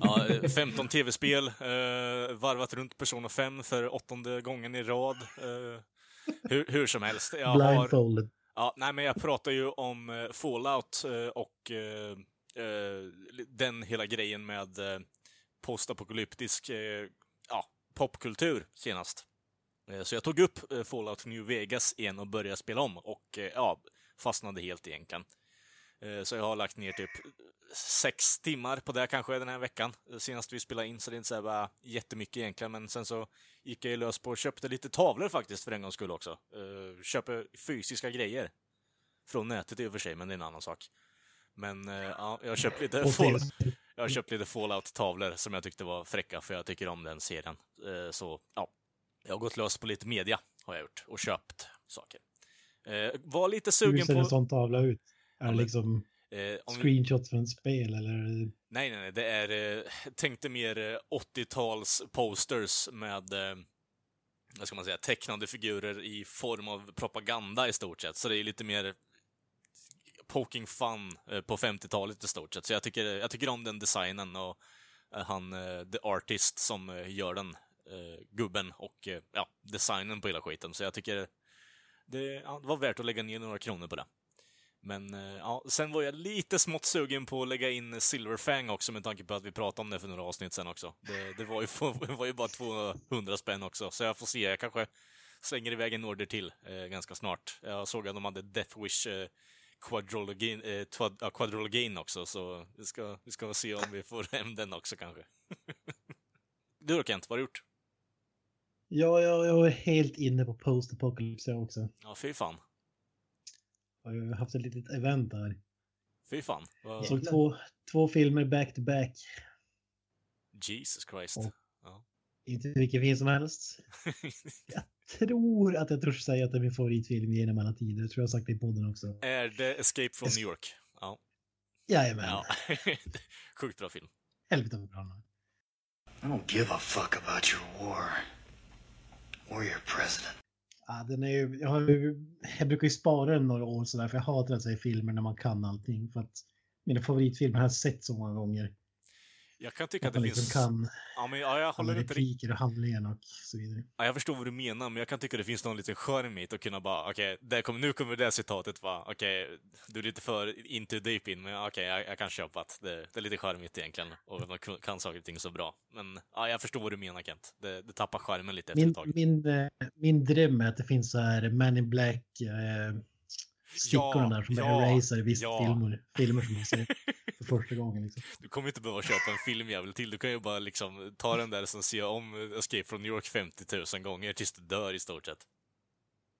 ja, eh, 15 tv-spel, eh, varvat runt Persona 5 för åttonde gången i rad. Eh, hur, hur som helst. Jag har, Blindfolded. Ja, nej, men jag pratar ju om eh, Fallout eh, och eh, eh, den hela grejen med postapokalyptisk eh, ja, popkultur senast. Så jag tog upp Fallout New Vegas igen och började spela om och ja, fastnade helt egentligen. Eh, så jag har lagt ner typ sex timmar på det kanske den här veckan, eh, senast vi spelade in, så det är inte så här bara jättemycket egentligen, men sen så gick jag ju lös på och köpte lite tavlor faktiskt för en gångs skull också. Uh, köper fysiska grejer. Från nätet i och för sig, men det är en annan sak. Men eh, ja, jag har köpt lite, fall, jag har köpt lite Fallout-tavlor som jag tyckte var fräcka, för jag tycker om den serien. Eh, så ja, jag har gått lös på lite media, har jag gjort, och köpt saker. Eh, var lite Hur sugen ser en på... sån tavla ut? Är det liksom Eh, om vi- screenshots från spel eller? Nej, nej, nej. Det är, eh, [LAUGHS] tänkte mer eh, 80-tals posters med, eh, vad ska man säga, tecknade figurer i form av propaganda i stort sett. Så det är lite mer poking fun eh, på 50-talet i stort sett. Så jag tycker, jag tycker om den designen och eh, han, eh, the artist som eh, gör den, eh, gubben och eh, ja, designen på hela skiten. Så jag tycker det, ja, det var värt att lägga ner några kronor på det. Men eh, ja, sen var jag lite smått sugen på att lägga in Silverfang också med tanke på att vi pratade om det för några avsnitt sen också. Det, det, var, ju, [LAUGHS] var ju bara 200 spänn också, så jag får se. Jag kanske slänger iväg en order till eh, ganska snart. Jag såg att de hade Death Wish eh, Quadrologin, eh, twa- ja, Quadrologin också, så vi ska, vi ska se om vi får [LAUGHS] hem den också kanske. [LAUGHS] du då Kent, vad har du gjort? Ja, jag, jag är helt inne på post apocalypse jag också. Ja, fy fan. Jag har ju haft ett litet event där. Fy fan. Vad- Jag såg två, två filmer back to back. Jesus Christ. Och- Ja. Inte vilken film som helst. [LAUGHS] Jag tror att jag törs säga att det är min favoritfilm genom alla tider. Jag tror jag har sagt det i podden också. Är det Escape from New York? Ja. Jajamän. ja. [LAUGHS] Sjukt bra film. Helvete vad bra den. I don't give a fuck about your war or your president. Ja, den är ju, jag, har ju, jag brukar ju spara den några år sådär för jag hatar att se filmer när man kan allting. För att mina favoritfilmer har jag sett så många gånger. Jag kan tycka Att att det liksom finns... kan Ja, men, ja, jag alla håller riktigt... repliker och handlingar och så vidare. Ja, jag förstår vad du menar, men jag kan tycka det finns någon liten charm i att kunna bara, okej, där kommer, nu kommer det citatet vara, okej, du är lite för into deep in, men okej, jag, jag kan köpa att det, det är lite charmigt egentligen, och att man kan saker och ting så bra. Men ja, jag förstår vad du menar Kent. Det, det tappar charmen lite efter Min, ett tag. min, eh, min dröm är att det finns så här Man in Black eh, stickorna Ja, där som ja, i vissa ja. filmer, filmer som man ser [LAUGHS] för första gången. Liksom. Du kommer inte behöva köpa en filmjävel till, du kan ju bara liksom ta den där som ser om Escape from New York 50 000 gånger tills du dör i stort sett.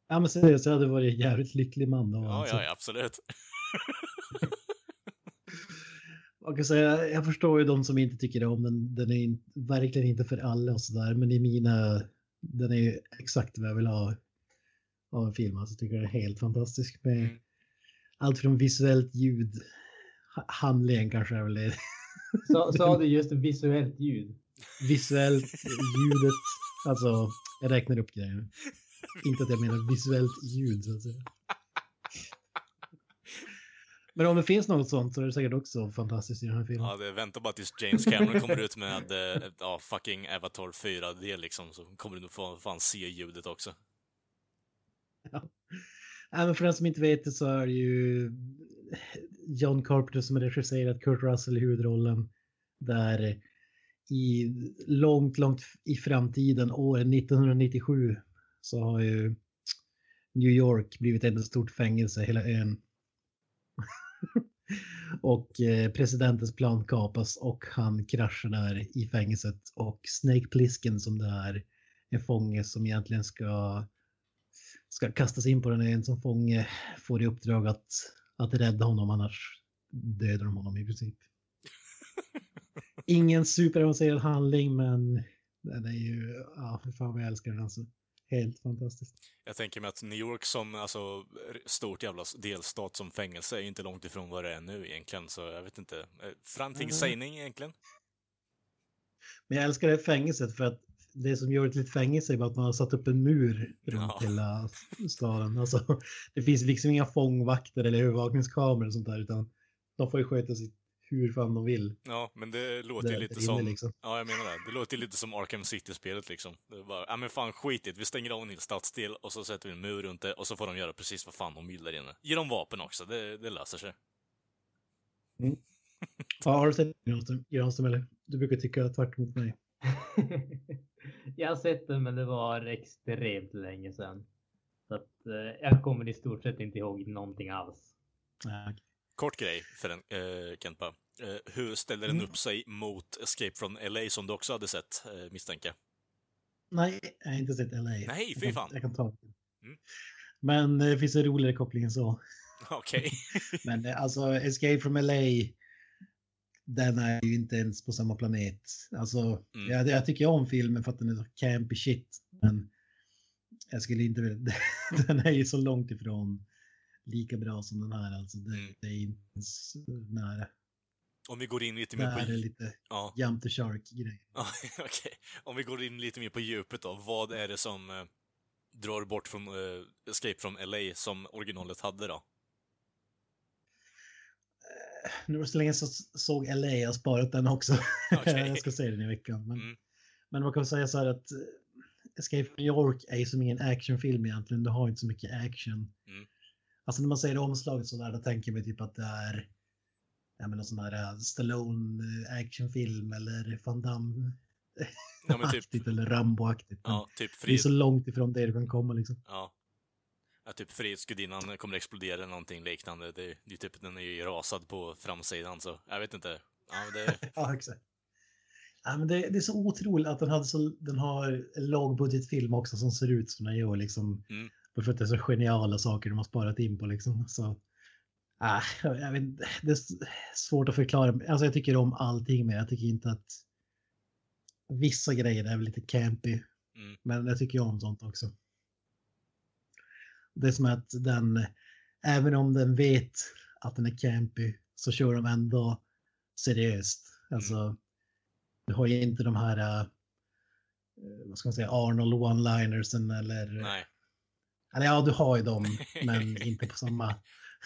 Ja men seriöst, jag hade varit en jävligt lycklig man då. Ja, alltså. ja, absolut. [LAUGHS] Man kan säga, jag förstår ju de som inte tycker om den. Den är verkligen inte för alla och sådär. Men i mina, den är ju exakt vad jag vill ha av en film. Alltså jag tycker den är helt fantastisk. Med Mm. allt från visuellt ljud, ha- handlingen kanske är väl det. [LAUGHS] Sa, sa du just visuellt ljud? Visuellt, ljudet, alltså jag räknar upp grejer. Inte att jag menar visuellt ljud så att säga. Men om det finns något sånt så är det säkert också fantastiskt i den här filmen. Ja, det väntar bara tills James Cameron kommer ut med eh, ja, fucking Avatar 4 det liksom, så kommer du nog få fan se ljudet också. Ja, äh, för den som inte vet det så är det ju John Carpenter som har regisserat Kurt Russell i huvudrollen. Där i långt, långt i framtiden, år 1997, så har ju New York blivit ett stort fängelse, hela ön. [LAUGHS] och eh, presidentens plan kapas och han kraschar där i fängelset. Och Snake Plissken som det är en fånge som egentligen ska ska kastas in på den en som fånge får i uppdrag att, att rädda honom annars dödar de honom i princip. [LAUGHS] Ingen superavancerad handling men den är ju, ja för fan vad jag älskar den alltså. Helt fantastiskt. Jag tänker mig att New York som alltså, stort jävla delstat som fängelse är inte långt ifrån vad det är nu egentligen, så jag vet inte. Eh, Franting Nej. sägning egentligen? Men jag älskar det fängelset för att det som gör det till ett fängelse är att man har satt upp en mur runt Ja. hela staden. Alltså, det finns liksom inga fångvakter eller övervakningskameror och sånt där utan de får ju sköta sitt hur fan de vill. Ja, men det låter ju lite som... liksom. Ja, jag menar det. Det låter lite som Arkham City-spelet liksom. Det är bara, ja men fan skit i det. Vi stänger av en hel stadsdel och så sätter vi en mur runt det och så får de göra precis vad fan de vill där inne. Ge dem vapen också, det, det löser sig. [LAUGHS] Ja, har du sett Granström, Granström eller? Du brukar tycka tvärt emot mig. [LAUGHS] [LAUGHS] jag har sett den, men det var extremt länge sedan. Så att, eh, jag kommer i stort sett inte ihåg någonting alls. Kort grej för den, eh, Kempa. Eh, hur ställer den Mm. upp sig mot Escape from LA som du också hade sett, eh, misstänker Nej, jag har inte sett LA. Nej, Jag fy kan- fan. Jag kan ta det. Mm. Men eh, det finns en roligare koppling än så. [LAUGHS] Okej. [LAUGHS] Men eh, alltså Escape from LA, den är ju inte ens på samma planet. Alltså, Mm. jag, jag tycker om filmen för att den är så campy shit. Men jag skulle inte vilja, [LAUGHS] den är ju så långt ifrån lika bra som den här. Alltså, det, Mm. det är inte ens nära. Om vi går in lite Det mer här är på... lite Ja, jump the shark-grej. [LAUGHS] okej. Om vi går in lite mer på djupet då. Vad är det som eh, drar bort från eh, Escape from LA som originalet hade då? Nu var det så länge jag såg LA, jag har sparat den också. [LAUGHS] Okej. jag ska se den i veckan. Men, Mm. men man kan säga så här att eh, Escape from New York är ju som ingen actionfilm egentligen. Du har inte så mycket action. Mm. Alltså när man säger omslaget så där, då tänker man typ att det är ja, men någon sån här eh, Stallone eh, actionfilm eller Van Damme Ja, typ, [LAUGHS] eller Rambo-aktigt. Ja, typ Det är så långt ifrån det du kan komma liksom. Ja. Ja typ Frihetsgudinnan kommer explodera eller någonting liknande. Det, det är typ, den är ju rasad på framsidan så jag vet inte. Ja, det, [LAUGHS] Ja, exakt. Ja, men det, det är så otroligt att den, hade så, den har en lågbudgetfilm också som ser ut som den gör. Liksom, Mm. För att det är så geniala saker de har sparat in på. Liksom. Så, ah, jag vet, det är svårt att förklara. Alltså, jag tycker om allting men jag tycker inte att vissa grejer är väl lite campy. Mm. Men jag tycker om sånt också. Det är som att den, även om den vet att den är campy så kör de ändå seriöst. Alltså, du har ju inte de här, eh, vad ska man säga, Arnold one-linersen eller... nej. Eller ja, du har ju dem, [LAUGHS] men inte på samma,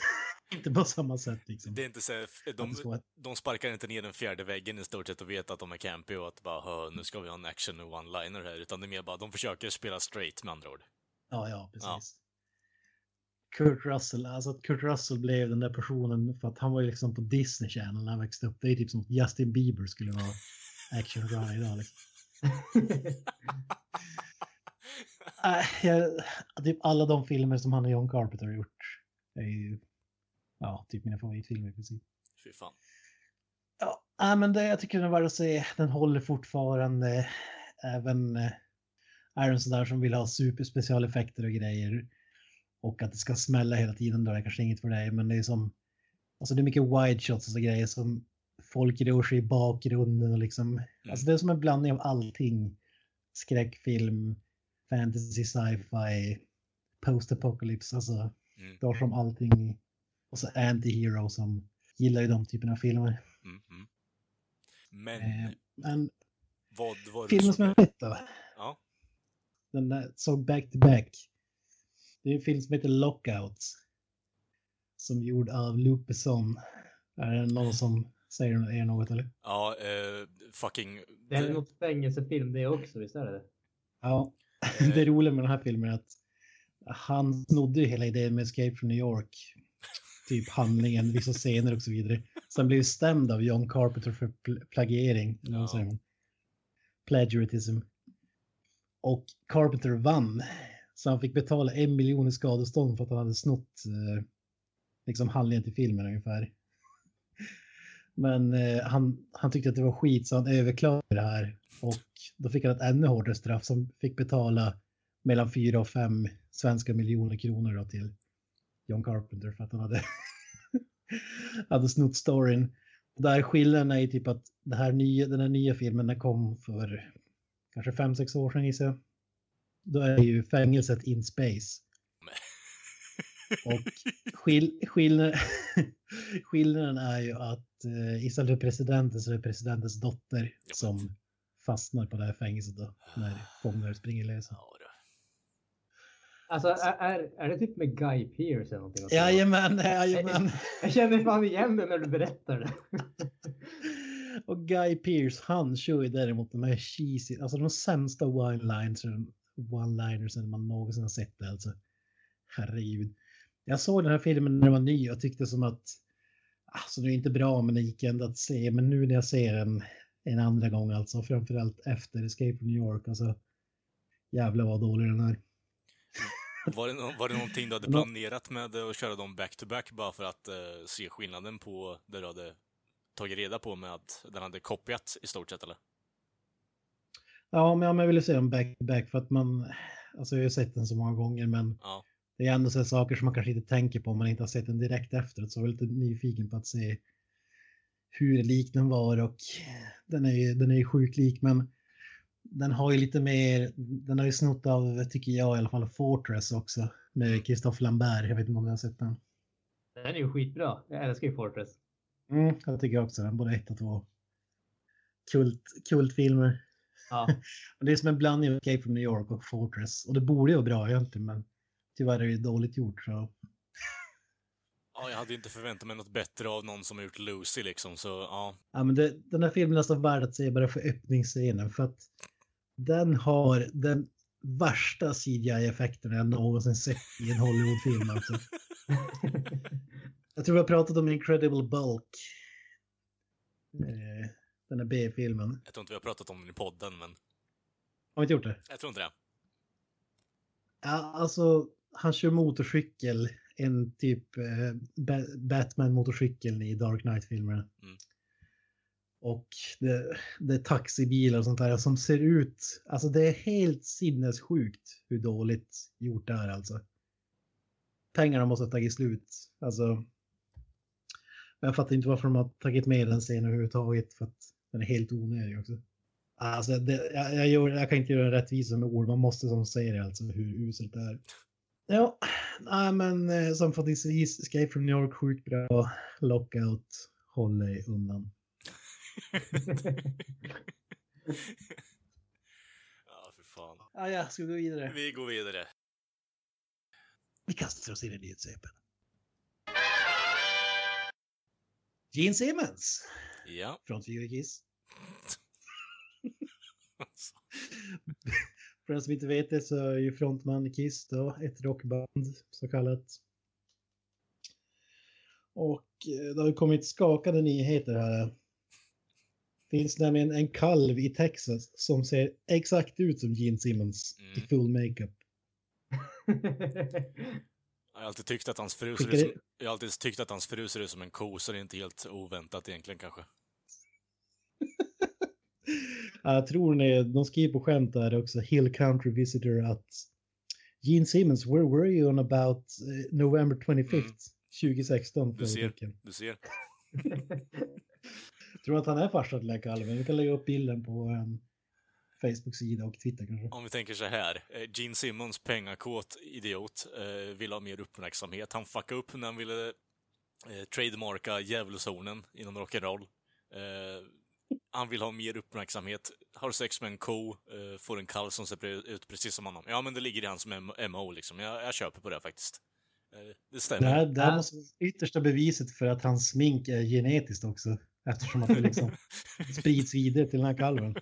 [LAUGHS] inte på samma sätt liksom. Det är inte så, de, de sparkar inte ner den fjärde väggen i stort sett och vet att de är campy och att bara "Hö, nu ska vi ha en action one-liner här, utan det är mer bara de försöker spela straight med andra ord. Ja, ja, precis. Kurt Russell, alltså att Kurt Russell blev den där personen för att han var ju liksom på Disney Channel när han växte upp. Det är typ som att Justin Bieber skulle vara [LAUGHS] action guy idag. Liksom. [LAUGHS] Äh, jag, typ alla de filmer som han och John Carpenter har gjort är ju ja, typ mina favoritfilmer i princip. Fy fan. Ja, äh, men det, jag tycker den värd att se. Den håller fortfarande. Även eh, är den sådär som vill ha superspecialeffekter och grejer. Och att det ska smälla hela tiden då är kanske inget för dig. Men det är som, alltså det är mycket wide shots och så grejer som folk rör sig i bakgrunden och liksom. Alltså det är som en blandning av allting. Skräckfilm, fantasy, sci-fi, post-apocalypse. Alltså Mm. det har som allting. Och så anti-hero som gillar ju de typerna av filmer. Mm, mm. Men Eh, Men vad var det filmen som som... jag sett då? Ja. Den där såg back to back. Det är en film som heter Lockout. Som är gjord av Luc Besson. Är det någon som säger er något eller? Ja, eh, fucking... Det är något fängelsefilm det också, visst är det? Ja. Eh. [LAUGHS] Det roliga med den här filmen är att han snodde ju hela idén med Escape from New York. Typ handlingen, vissa scener och så vidare. Sen blev stämd av John Carpenter för pl- plagiering. Ja. säger man? Och Carpenter vann. Så han fick betala en miljon i skadestånd för att han hade snott eh, liksom handlingen till filmen ungefär. [LAUGHS] Men eh, han, han tyckte att det var skit så han överklagade det här. Och då fick han ett ännu hårdare straff som fick betala mellan fyra och fem svenska miljoner kronor då till John Carpenter för att han hade, [LAUGHS] hade snott storyn. Och där skillnaden är ju typ att det här nya, den här nya filmen den kom för kanske fem sex år sedan gissar jag. Då är ju fängelset in space. Och skill, skillnaden, [LAUGHS] skillnaden är ju att eh, istället för presidenten så är det presidentens dotter som fastnar på det här fängelset då, när fångar springer lösa. Alltså är, är, är det typ med Guy Pearce eller någonting? Jajamän, jajamän. [LAUGHS] Jag känner fan igen det när du berättar det. Och Guy Pearce, han kör ju däremot de här cheesy, alltså de sämsta one-liners one-linersen man någonsin har sett alltså. Herregud. Jag såg den här filmen när den var ny och tyckte som att alltså det är inte bra men det gick ändå att se. Men nu när jag ser den en andra gång alltså, framförallt efter Escape from New York, alltså jävlar vad dålig den är. Var det, var det någonting du hade planerat med att köra dem back-to-back bara för att eh, se skillnaden på det du hade tagit reda på med att den hade kopierat i stort sett eller? Ja, men jag ville se dem back to back för att man, alltså jag har ju sett den så många gånger men Ja. det är ändå så saker som man kanske inte tänker på om man inte har sett den direkt efteråt. Så jag var lite nyfiken på att se hur lik den var och den är ju, den är ju sjukt lik men den har ju lite mer, den har ju snott av, tycker jag i alla fall, Fortress också med Christophe Lambert. Jag vet inte om ni har sett den. Den är ju skitbra. Jag älskar ju Fortress. Mm, jag tycker också den, både ett och två. Kult, kultfilmer. Ja. [LAUGHS] Det är som en blandning av Escape from New York och Fortress. Och det borde ju vara bra egentligen men tyvärr är det dåligt gjort så. [LAUGHS] ja, jag hade inte förväntat mig något bättre av någon som har gjort Lucy liksom, så ja. Ja, men det, den här filmen är nästan värd att se bara för öppningsscenen för att den har den värsta CGI-effekten jag någonsin sett i en Hollywoodfilm. Alltså. [LAUGHS] jag tror vi har pratat om Incredible Bulk. Eh, den här B-filmen. Jag tror inte vi har pratat om den i podden, men Har vi inte gjort det? jag tror inte det. Ja, alltså han kör motorcykel, en typ eh, Ba- Batman-motorcykeln i Dark Knight-filmerna. Mm. Och det, det är taxibilar och sånt där som ser ut, alltså det är helt sinnessjukt hur dåligt gjort det är alltså. Pengarna måste ha tagit slut, alltså. Men jag fattar inte varför de har tagit med den scenen överhuvudtaget för att den är helt onödig också. Alltså, det, jag, jag, gör, jag kan inte göra en rättvisa med ord, man måste som säger alltså hur uselt det är. Ja, nej men eh, sammanfattningsvis, Escape from New York sjukt bra, Lockout, håll dig undan. [LAUGHS] Ja, för fan. Ah, ja, ska vi gå vidare? Vi går vidare. Vi kastar oss in i nyhetssvepet. Gene Simmons Ja. från Fyra Kiss. Alltså. För den som inte vet det så är ju frontman i Kiss då ett rockband så kallat. Och eh, det har ju kommit skakande nyheter här. Finns nämligen en kalv i Texas som ser exakt ut som Gene Simmons i Mm. full makeup. [LAUGHS] Jag har alltid tyckt att hans fru ser ut som, jag har alltid tyckt att hans fru ser ut som en ko, så det är inte helt oväntat egentligen kanske. Ja, [LAUGHS] Jag tror ni, de skriver på skämt där också, Hill Country Visitor att Gene Simmons, where were you on about eh, November 25th, Mm. 2016? Du ser. Du ser. [LAUGHS] Tror att han är farsa till här kalven. Vi kan lägga upp bilden på en Facebook-sida och Twitter kanske. Om vi tänker så här. eh, Gene Simmons, pengakåt idiot, eh, vill ha mer uppmärksamhet. Han fuckade upp när han ville eh, trademarka djävulszonen inom rock'n'roll. Eh, han vill ha mer uppmärksamhet. Har sex med en ko, eh, får en kalv som ser ut precis som honom. Ja, men det ligger i hans MO liksom. Jag, jag köper på det faktiskt. Eh, det Det stämmer. här, det här måste vara yttersta beviset för att hans smink är genetiskt också. Eftersom att det liksom [LAUGHS] sprids vidare till den här kalven.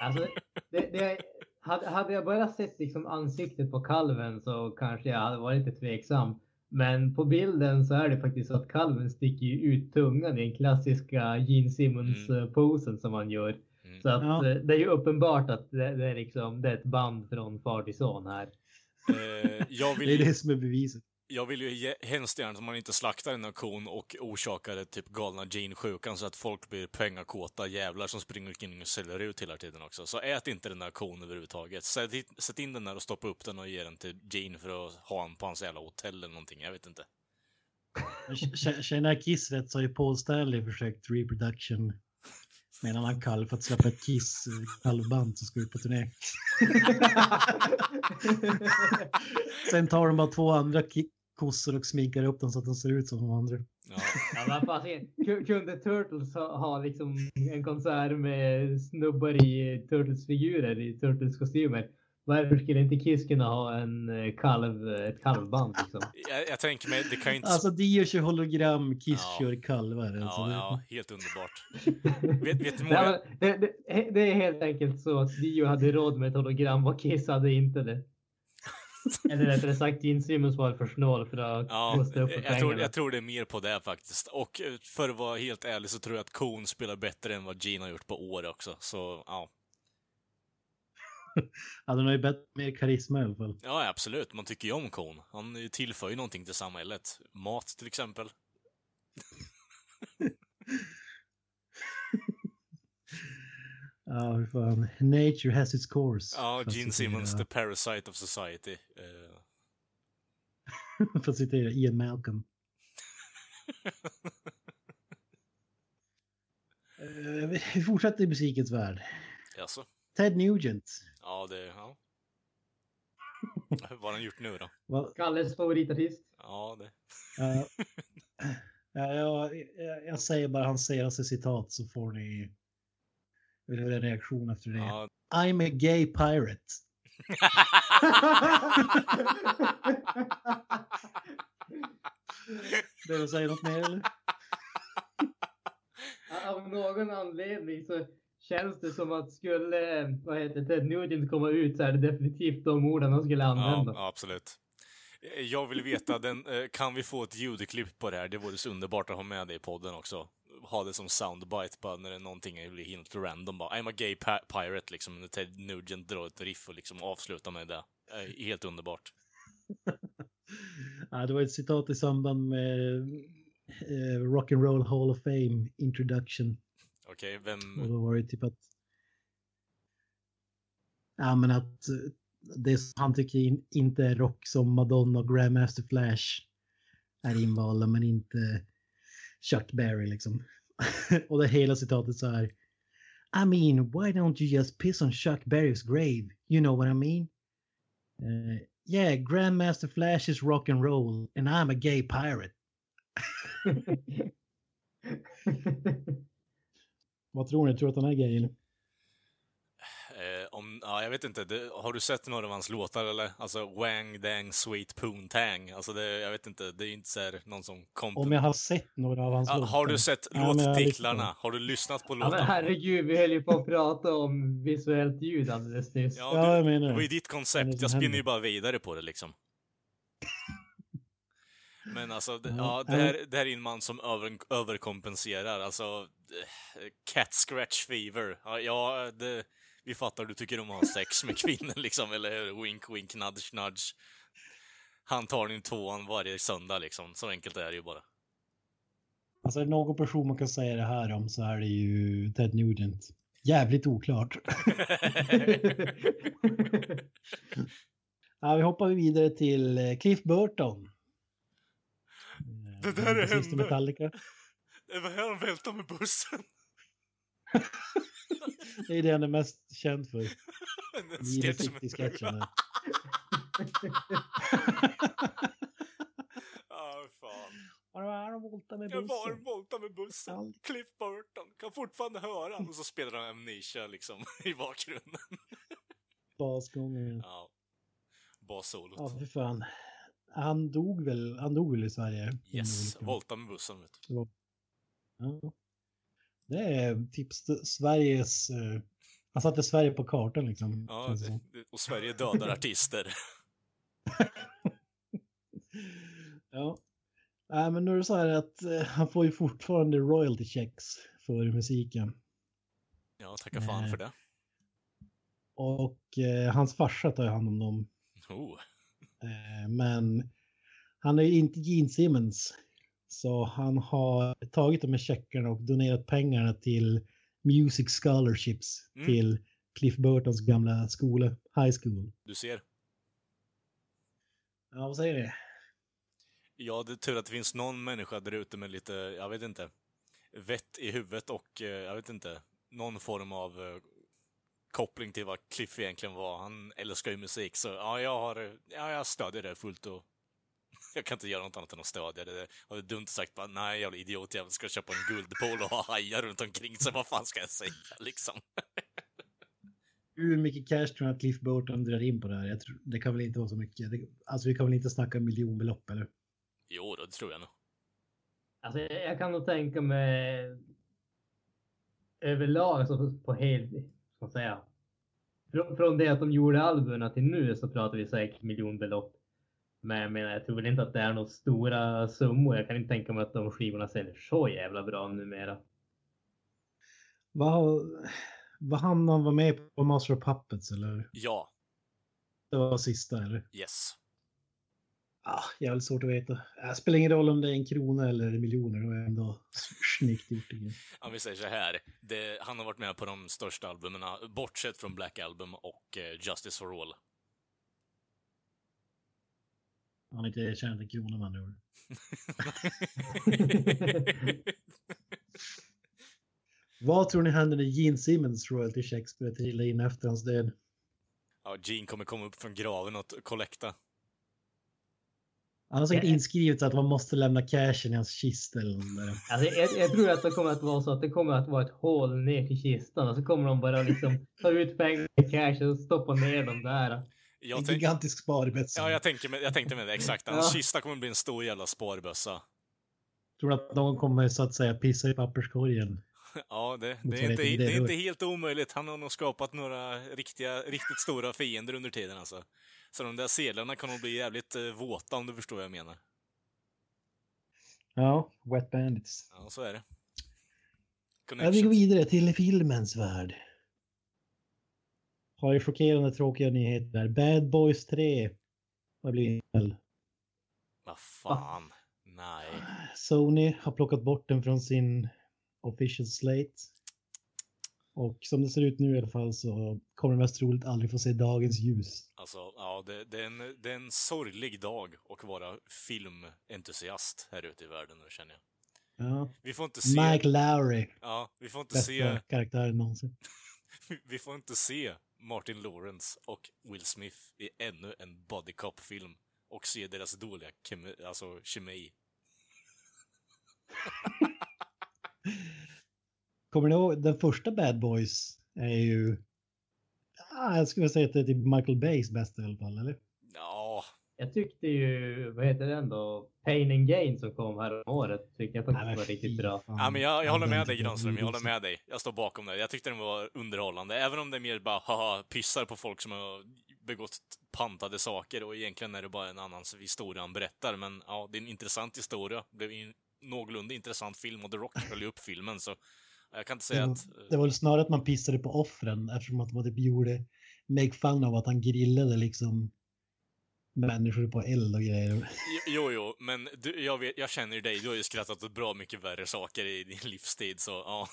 Alltså, det, det, hade, hade jag bara sett liksom ansiktet på kalven så kanske jag hade varit lite tveksam. Men på bilden så är det faktiskt så att kalven sticker ut tungan i den klassiska Gene Simmons-posen som han gör. Mm. Så att Ja. eh, det är ju uppenbart att det, det, är liksom, det är ett band från far till son här. Eh, jag Det är vill, det som är beviset. Jag vill ju hemskt gärna att man inte slaktar här kon och orsakar typ galna gene-sjukan så att folk blir pengakåta jävlar som springer omkring och säljer ut hela tiden också. Så ät inte den där kon överhuvudtaget. Sätt, in- sätt in den där och stoppa upp den och ge den till Gene för att ha den på hans jävla hotell eller någonting. Jag vet inte. Känner jag Kiss rätt så har ju Paul Stanley försökt reproduction med en annan kalv för att släppa ett Kiss eh, kalvband som ska ut på turné. [LAUGHS] Sen tar de bara två andra ki- kossor och sminkar upp dem så att de ser ut som de andra. Ja. Ja, men kunde Turtles ha, ha liksom en konsert med snubbar i Turtles-figurer i Turtles-kostymer? Varför skulle inte Kiss kunna ha en eh, kalv, ett kalvband liksom? Jag, jag tänker mig, det kan ju inte... Alltså Dio kör hologram, Kiss Ja. kör kalvar. Alltså, ja, ja, helt underbart. [LAUGHS] vet, vet Nej, många... men det, det, det är helt enkelt så att Dio hade råd med ett hologram och Kiss hade inte det. [LAUGHS] Eller rättare sagt, Gene Simmons var för snål för att Ja, kosta upp jag tror, pengarna. jag tror det är mer på det faktiskt. Och eh, för att vara helt ärlig så tror jag att Kon spelar bättre än vad Gene har gjort på år också. Så, [LAUGHS] ja. Den har ju bättre, mer karisma i alla fall. Ja, absolut. Man tycker ju om Kon. Han tillför ju någonting till samhället. Mat till exempel. [LAUGHS] Ja, hur fan. Nature has its course. Ja, Gene Simmons, the parasite of society. Eh, för att citera Ian Malcolm. Eh, vi- fortsätter i musikens värld. jaså? Ted Nugent. Ja, det... Ja. Vad har han gjort nu då? Va, Kalles favoritartist. Ja, det... eh, [LAUGHS] ja, jag, jag, jag säger bara hans senaste citat så får ni vill en reaktion efter det. Ja, I'm a gay pirate. [LAUGHS] Behöver jag säga något mer eller? Av någon anledning så känns det som att skulle, vad heter Ted Nugent komma ut så är det definitivt de orden han skulle använda. ja, absolut. Jag vill veta, den, eh, kan vi få ett ljudklipp på det här? Det vore så underbart att ha med det i podden också. Ha det som soundbite bara när det är någonting blir helt random bara. I'm a gay pirate liksom. När Ted Nugent drar ett riff och liksom avslutar med det. Eh, Helt underbart. [LAUGHS] Ja, det var ett citat i samband med eh, Rock and Roll Hall of Fame introduction. Okej, vem... Och då var det typ att... Ja, men att eh, det som han tycker in, inte är rock som Madonna och Grandmaster Flash är invalda, men inte Chuck Berry liksom. [LAUGHS] och det hela citatet så här. I mean, why don't you just piss on Chuck Berry's grave? You know what I mean? Uh, yeah, Grandmaster Flash is rock and roll and I'm a gay pirate. [LAUGHS] Vad tror ni? Tror att han är gay om, ja, jag vet inte. Det, har du sett några av hans låtar eller? Alltså Wang Dang Sweet Poon Tang. Alltså det, jag vet inte. Det är inte så här någon som kom Om jag har sett några av hans ja, låtar. Har du sett Ja, har låttitlarna? Har du lyssnat på ja, men låtarna? herregud, vi höll ju på att prata om visuellt ljud alldeles nyss. Ja, Ja, du, jag menar det var ju ditt koncept. Jag spinner ju bara vidare på det liksom. [LAUGHS] Men alltså, det, Ja, ja, det, ja. här, det här är en man som över, överkompenserar. Alltså, eh, cat scratch fever. Ja, Ja, det, vi fattar, du tycker om att ha sex med kvinnor liksom, eller hur? Wink, wink, nudge, nudge. Han tar din tvåan varje söndag liksom. Så enkelt är det ju bara. Alltså är det någon person man kan säga det här om så är det ju Ted Nugent. Jävligt oklart. [LAUGHS] Ja, vi hoppar vidare till eh, Cliff Burton. Eh, Det där är basist i henne. Metallica. Det var här han vältade med bussen. Det är det han är mest känd för. En Gene sketch med- City-sketchen. där. [LAUGHS] Ja, fan. Har du varit och voltat med Jag var bussen? volta med bussen. Allt. Cliff Burton. Kan fortfarande höra. Och så spelar de Amnesia liksom [LAUGHS] i bakgrunden. [LAUGHS] Basgången. Ja. Bassolot. Ja, för fan. Han dog väl, han dog väl i Sverige? Yes, Olyckan. volta med bussen vet du. Ja. Det är typ Sveriges... eh, Han satte Sverige på kartan liksom. Ja, det och Sverige dödar artister. [LAUGHS] ja. Nej, men nu är det så här att eh, han får ju fortfarande royalty checks för musiken. Ja, tacka fan Nej. för det. Och eh, hans farsa tar ju hand om dem. Oh. Eh, men Han är ju inte Gene Simmons. Så han har tagit de här checkarna och donerat pengarna till Music Scholarships Mm. till Cliff Burtons gamla skola, High School. Du ser. Ja, vad säger ni? Ja, det är tur att det finns någon människa där ute med lite, jag vet inte, vett i huvudet och, eh, jag vet inte, någon form av eh, koppling till vad Cliff egentligen var. Han älskar ju musik, så ja, jag har, ja, jag stödjer det fullt och jag kan inte göra något annat än att stödja det. Och det är dumt sagt bara, nej, jävla idiot, jag ska köpa en guldpol och ha hajar runt omkring så vad fan ska jag säga liksom? [LAUGHS] Hur mycket cash tror ni att Cliff Burton drar in på det här? Jag tror, det kan väl inte vara så mycket. Det, alltså vi kan väl inte snacka miljonbelopp eller? Jo, då, det tror jag nog. Alltså, jag jag kan nog tänka mig överlag så på helt, ska man säga. Från, från det att de gjorde albumen till nu så pratar vi säkert miljonbelopp. Men jag menar, jag tror väl inte att det är några stora summor. Jag kan inte tänka mig att de skivorna säljer så jävla bra numera. Vad, vad han var med på Master of Puppets eller? Ja, Det var sista eller? yes. Ah, jävligt svårt att veta. Det spelar ingen roll om det är en krona eller miljoner. Det är ändå snyggt gjort. Om vi säger så här, det, han har varit med på de största albumen, bortsett från Black Album och eh, Justice for All. Han har inte tjänat en krona med andra ord. [LAUGHS] Vad tror ni händer när Gene Simmons royalty checks börjar trilla in efter hans död? ja, Gene kommer komma upp från graven och kollekta. Han har säkert inskrivet att man måste lämna cashen i hans kista eller något där. Alltså, jag, jag tror att det kommer att vara så att det kommer att vara ett hål ner till kistan och så kommer de bara liksom ta ut pengar i cash och stoppa ner dem där. Jag, en tänk, gigantisk sparbets. ja, jag, tänker med, jag tänkte med det, exakt. Hans Ja. kista kommer bli en stor jävla sparbössa. Tror du att någon kommer så att säga pissa i papperskorgen? [LAUGHS] Ja, det, det, är inte, det är inte helt omöjligt. Han har nog skapat några riktiga, riktigt stora fiender under tiden alltså. Så de där sedlarna kan nog bli jävligt eh, våta om du förstår vad jag menar. Ja, Wet Bandits. Ja, så är det. Ja, vi går vidare till filmens värld. Har ju chockerande tråkiga nyheter. Bad Boys 3 har blivit inställd. Vad fan. Nej. Sony har plockat bort den från sin official slate. Och som det ser ut nu i alla fall så kommer det mest troligt aldrig få se dagens ljus. Alltså, ja, det, det, är en, det är en sorglig dag att vara filmentusiast här ute i världen nu känner jag. Ja. Vi får inte se... Mike Lowry, Ja, vi får inte bästa se... karaktären någonsin. [LAUGHS] Vi får inte se Martin Lawrence och Will Smith i ännu en Body Cop-film och se deras dåliga kemi, alltså kemi. [LAUGHS] Kommer ni ihåg, den första Bad Boys är ju... Ah, jag skulle säga att det är typ Michael Bays bästa i alla fall, eller? Ja, Jag tyckte ju, vad heter den då? Pain and Gain som kom här om året tyckte jag faktiskt Nej, var riktigt bra. fan. ja men jag, jag håller med dig Granström, jag håller med dig. Jag står bakom det. Jag tyckte den var underhållande, även om det är mer bara haha, pissar på folk som har begått pantade saker och egentligen är det bara en annan historia han berättar. Men ja, det är en intressant historia. Det blev en någorlunda intressant film och The Rock höll upp filmen så jag kan inte säga Det var- att... Det var väl snarare att man pissade på offren eftersom att man typ gjorde make fun av att han grillade liksom människor på eld och grejer. Jo, jo, men du, jag, vet, jag känner ju dig. Du har ju skrattat åt bra mycket värre saker i din livstid, så ja.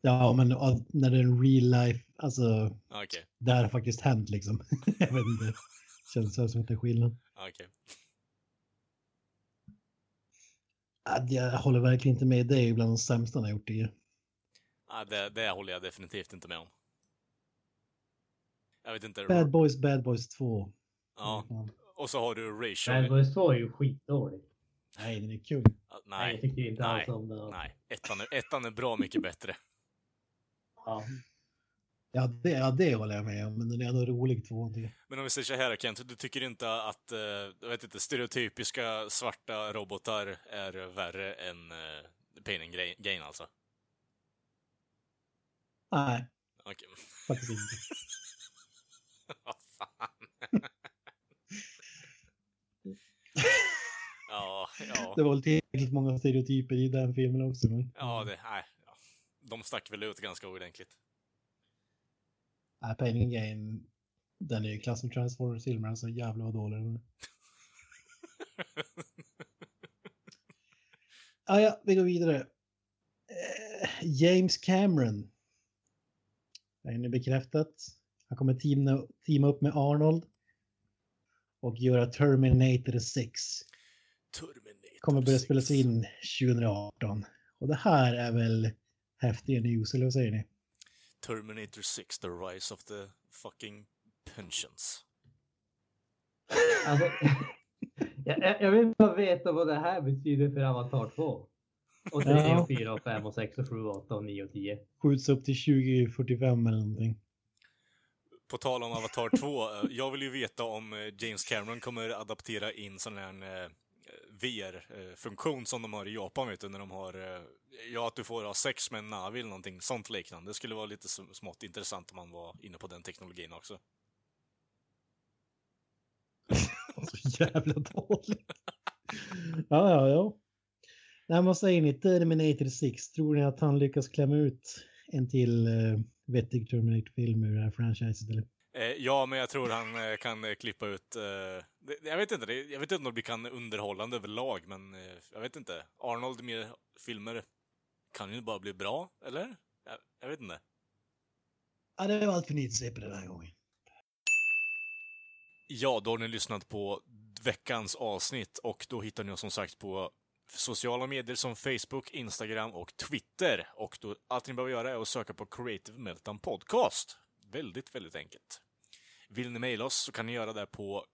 Ja, men när det är en real life, alltså Okej, det här har faktiskt hänt liksom. [LAUGHS] jag vet inte. Känns så som att det är skillnad. Ja, Jag håller verkligen inte med. Det är bland de sämsta har gjort det. Ja, det, det håller jag definitivt inte med om. Jag vet inte. Bad Boys, Bad Boys 2. Ja, och så har du Bad Rachel. Boys 2 är ju skitdålig. Nej, den är kul. Ja, Nej, jag Nej, tyckte inte nej, alls om den. nej. Ettan är, ettan är bra mycket bättre. Ja. Ja det, ja, det håller jag med om. Men den är ändå rolig två. tycker jag. Men om vi säger så här Kent, du tycker inte att, eh, jag vet inte, stereotypiska svarta robotar är värre än eh, Pain and Gain alltså? Nej, Okej. faktiskt inte. [LAUGHS] [LAUGHS] Vad fan. [LAUGHS] ja, ja. Det var tillräckligt många stereotyper i den filmen också. Men... Ja, det, nej. Ja. De stack väl ut ganska ordentligt. Nej, Pain and Gain, den är ju klass som Transformers-filmer. Så jävla vad dålig den är. [LAUGHS] Ah, ja, vi går vidare. Eh, James Cameron. Det är nu bekräftat. Han kommer teama, teama upp med Arnold. Och göra Terminator 6. Terminator Kommer börja 6. spelas in 2018. Och det här är väl häftiga news, eller vad säger ni? Terminator 6, the rise of the fucking pensions. Alltså, jag, [LAUGHS] jag- jag vill bara veta vad det här betyder för Avatar 2. Och 3 Ja. och 4 och 5 och 6 och 7 och 8 och 9 och 10. Skjuts upp till 2045 eller någonting. På tal om Avatar 2, eh, jag vill ju veta om eh, James Cameron kommer adaptera in sån här eh, VR-funktion som de har i Japan, vet du, när de har, ja, att du får ha sex med en Navi eller någonting sånt liknande. Det skulle vara lite smått intressant om man var inne på den teknologin också. Så [LAUGHS] jävla dåligt. ja, ja, ja. Nej, vad säger ni? Terminator 6. Tror ni att han lyckas klämma ut en till uh, vettig Terminator-film ur det här franchiset? Eller? Eh, ja, men jag tror han eh, kan eh, klippa ut... Jag vet inte, jag vet inte om det kan underhållande överlag, men jag vet inte. Arnold med filmer kan ju bara bli bra, eller? Jag, vet inte. Ja, det var allt för på den här gången. Ja, då har ni lyssnat på veckans avsnitt och då hittar ni oss som sagt på sociala medier som Facebook, Instagram och Twitter. Och då, allt ni behöver göra är att söka på Creative Meltdown Podcast. Väldigt, väldigt enkelt. Vill ni mejla oss så kan ni göra det på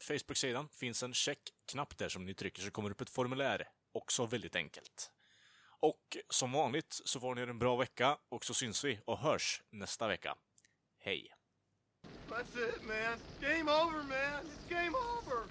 Facebook-sidan. finns en checkknapp där som ni trycker så kommer det upp ett formulär. Också väldigt enkelt. Och som vanligt så får ni en bra vecka och så syns vi och hörs nästa vecka. Hej! That's it, man. Game over, man. It's game over.